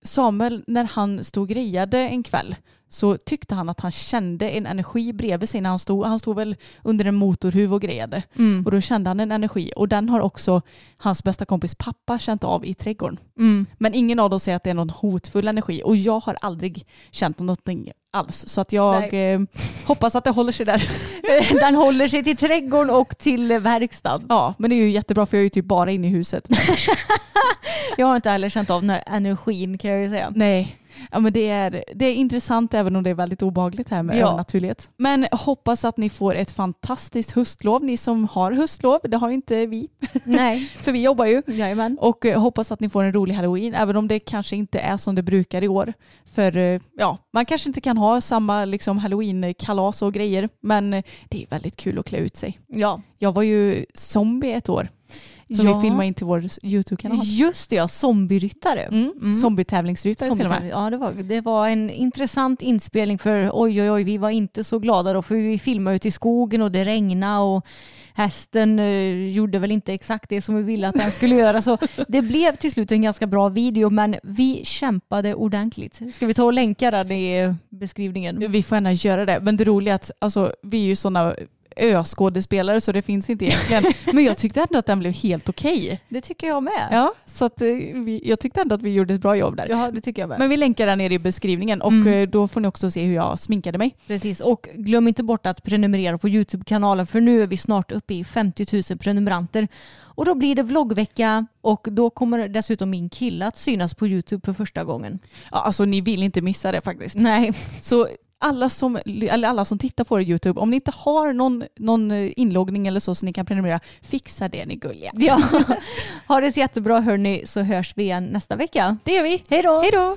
[SPEAKER 4] Samuel, när han stod och grejade en kväll så tyckte han att han kände en energi bredvid sig när han stod. Han stod väl under en motorhuv och grejade.
[SPEAKER 3] Mm.
[SPEAKER 4] Och då kände han en energi. Och den har också hans bästa kompis pappa känt av i trädgården.
[SPEAKER 3] Mm.
[SPEAKER 4] Men ingen av dem säger att det är någon hotfull energi. Och jag har aldrig känt någonting alls. Så att jag eh, hoppas att det håller sig där. <laughs>
[SPEAKER 3] Den håller sig till trädgården och till eh, verkstad.
[SPEAKER 4] Ja, men det är ju jättebra för jag är ju typ bara inne i huset. <laughs>
[SPEAKER 3] Jag har inte heller känt av den här energin kan jag ju säga.
[SPEAKER 4] Nej, ja, men det, är, det är intressant även om det är väldigt obehagligt här med
[SPEAKER 3] Ja.
[SPEAKER 4] övernaturlighet. Men hoppas att ni får ett fantastiskt höstlov, ni som har höstlov. Det har ju inte vi, <laughs>
[SPEAKER 3] Nej,
[SPEAKER 4] för vi jobbar ju.
[SPEAKER 3] jajamän.
[SPEAKER 4] Och eh, hoppas att ni får en rolig halloween, även om det kanske inte är som det brukar i år. För eh, ja, man kanske inte kan ha samma liksom, halloween-kalas och grejer, men eh, det är väldigt kul att klä ut sig.
[SPEAKER 3] Ja,
[SPEAKER 4] Jag var ju zombie ett år. Som
[SPEAKER 3] Ja.
[SPEAKER 4] vi filmade in till vår YouTube-kanal.
[SPEAKER 3] Just det, ja. Zombieryttare.
[SPEAKER 4] Mm.
[SPEAKER 3] Mm.
[SPEAKER 4] Zombie-tävlingsryttare till och med.
[SPEAKER 3] Ja, det var, det var en intressant inspelning för oj, oj, oj, vi var inte så glada då för vi filmade ute i skogen och det regnade och hästen eh, gjorde väl inte exakt det som vi ville att den skulle göra. Så <laughs> det blev till slut en ganska bra video, men vi kämpade ordentligt. Ska vi ta och länka den i beskrivningen?
[SPEAKER 4] Vi får gärna göra det. Men det roliga är att alltså, vi är ju sådana öskådespelare så det finns inte egentligen. Men jag tyckte ändå att den blev helt okej.
[SPEAKER 3] Det tycker jag med.
[SPEAKER 4] Ja, så att, eh, vi, jag tyckte ändå att vi gjorde ett bra jobb där.
[SPEAKER 3] Ja, det tycker jag med.
[SPEAKER 4] Men vi länkar den nere i beskrivningen och
[SPEAKER 3] Mm.
[SPEAKER 4] eh, då får ni också se hur jag sminkade mig.
[SPEAKER 3] Precis, och glöm inte bort att prenumerera på YouTube-kanalen för nu är vi snart uppe i 50 000 prenumeranter. Och då blir det vloggvecka och då kommer dessutom min kille att synas på YouTube för första gången.
[SPEAKER 4] Ja, alltså ni vill inte missa det faktiskt.
[SPEAKER 3] Nej,
[SPEAKER 4] Så alla som, eller alla som tittar på YouTube, om ni inte har någon, någon eh, inloggning eller så så ni kan prenumerera, fixa det ni gulliga.
[SPEAKER 3] ja. <laughs> ha det så jättebra hörni så hörs vi igen nästa vecka.
[SPEAKER 4] Det gör vi.
[SPEAKER 3] Hej då!
[SPEAKER 4] Hej då!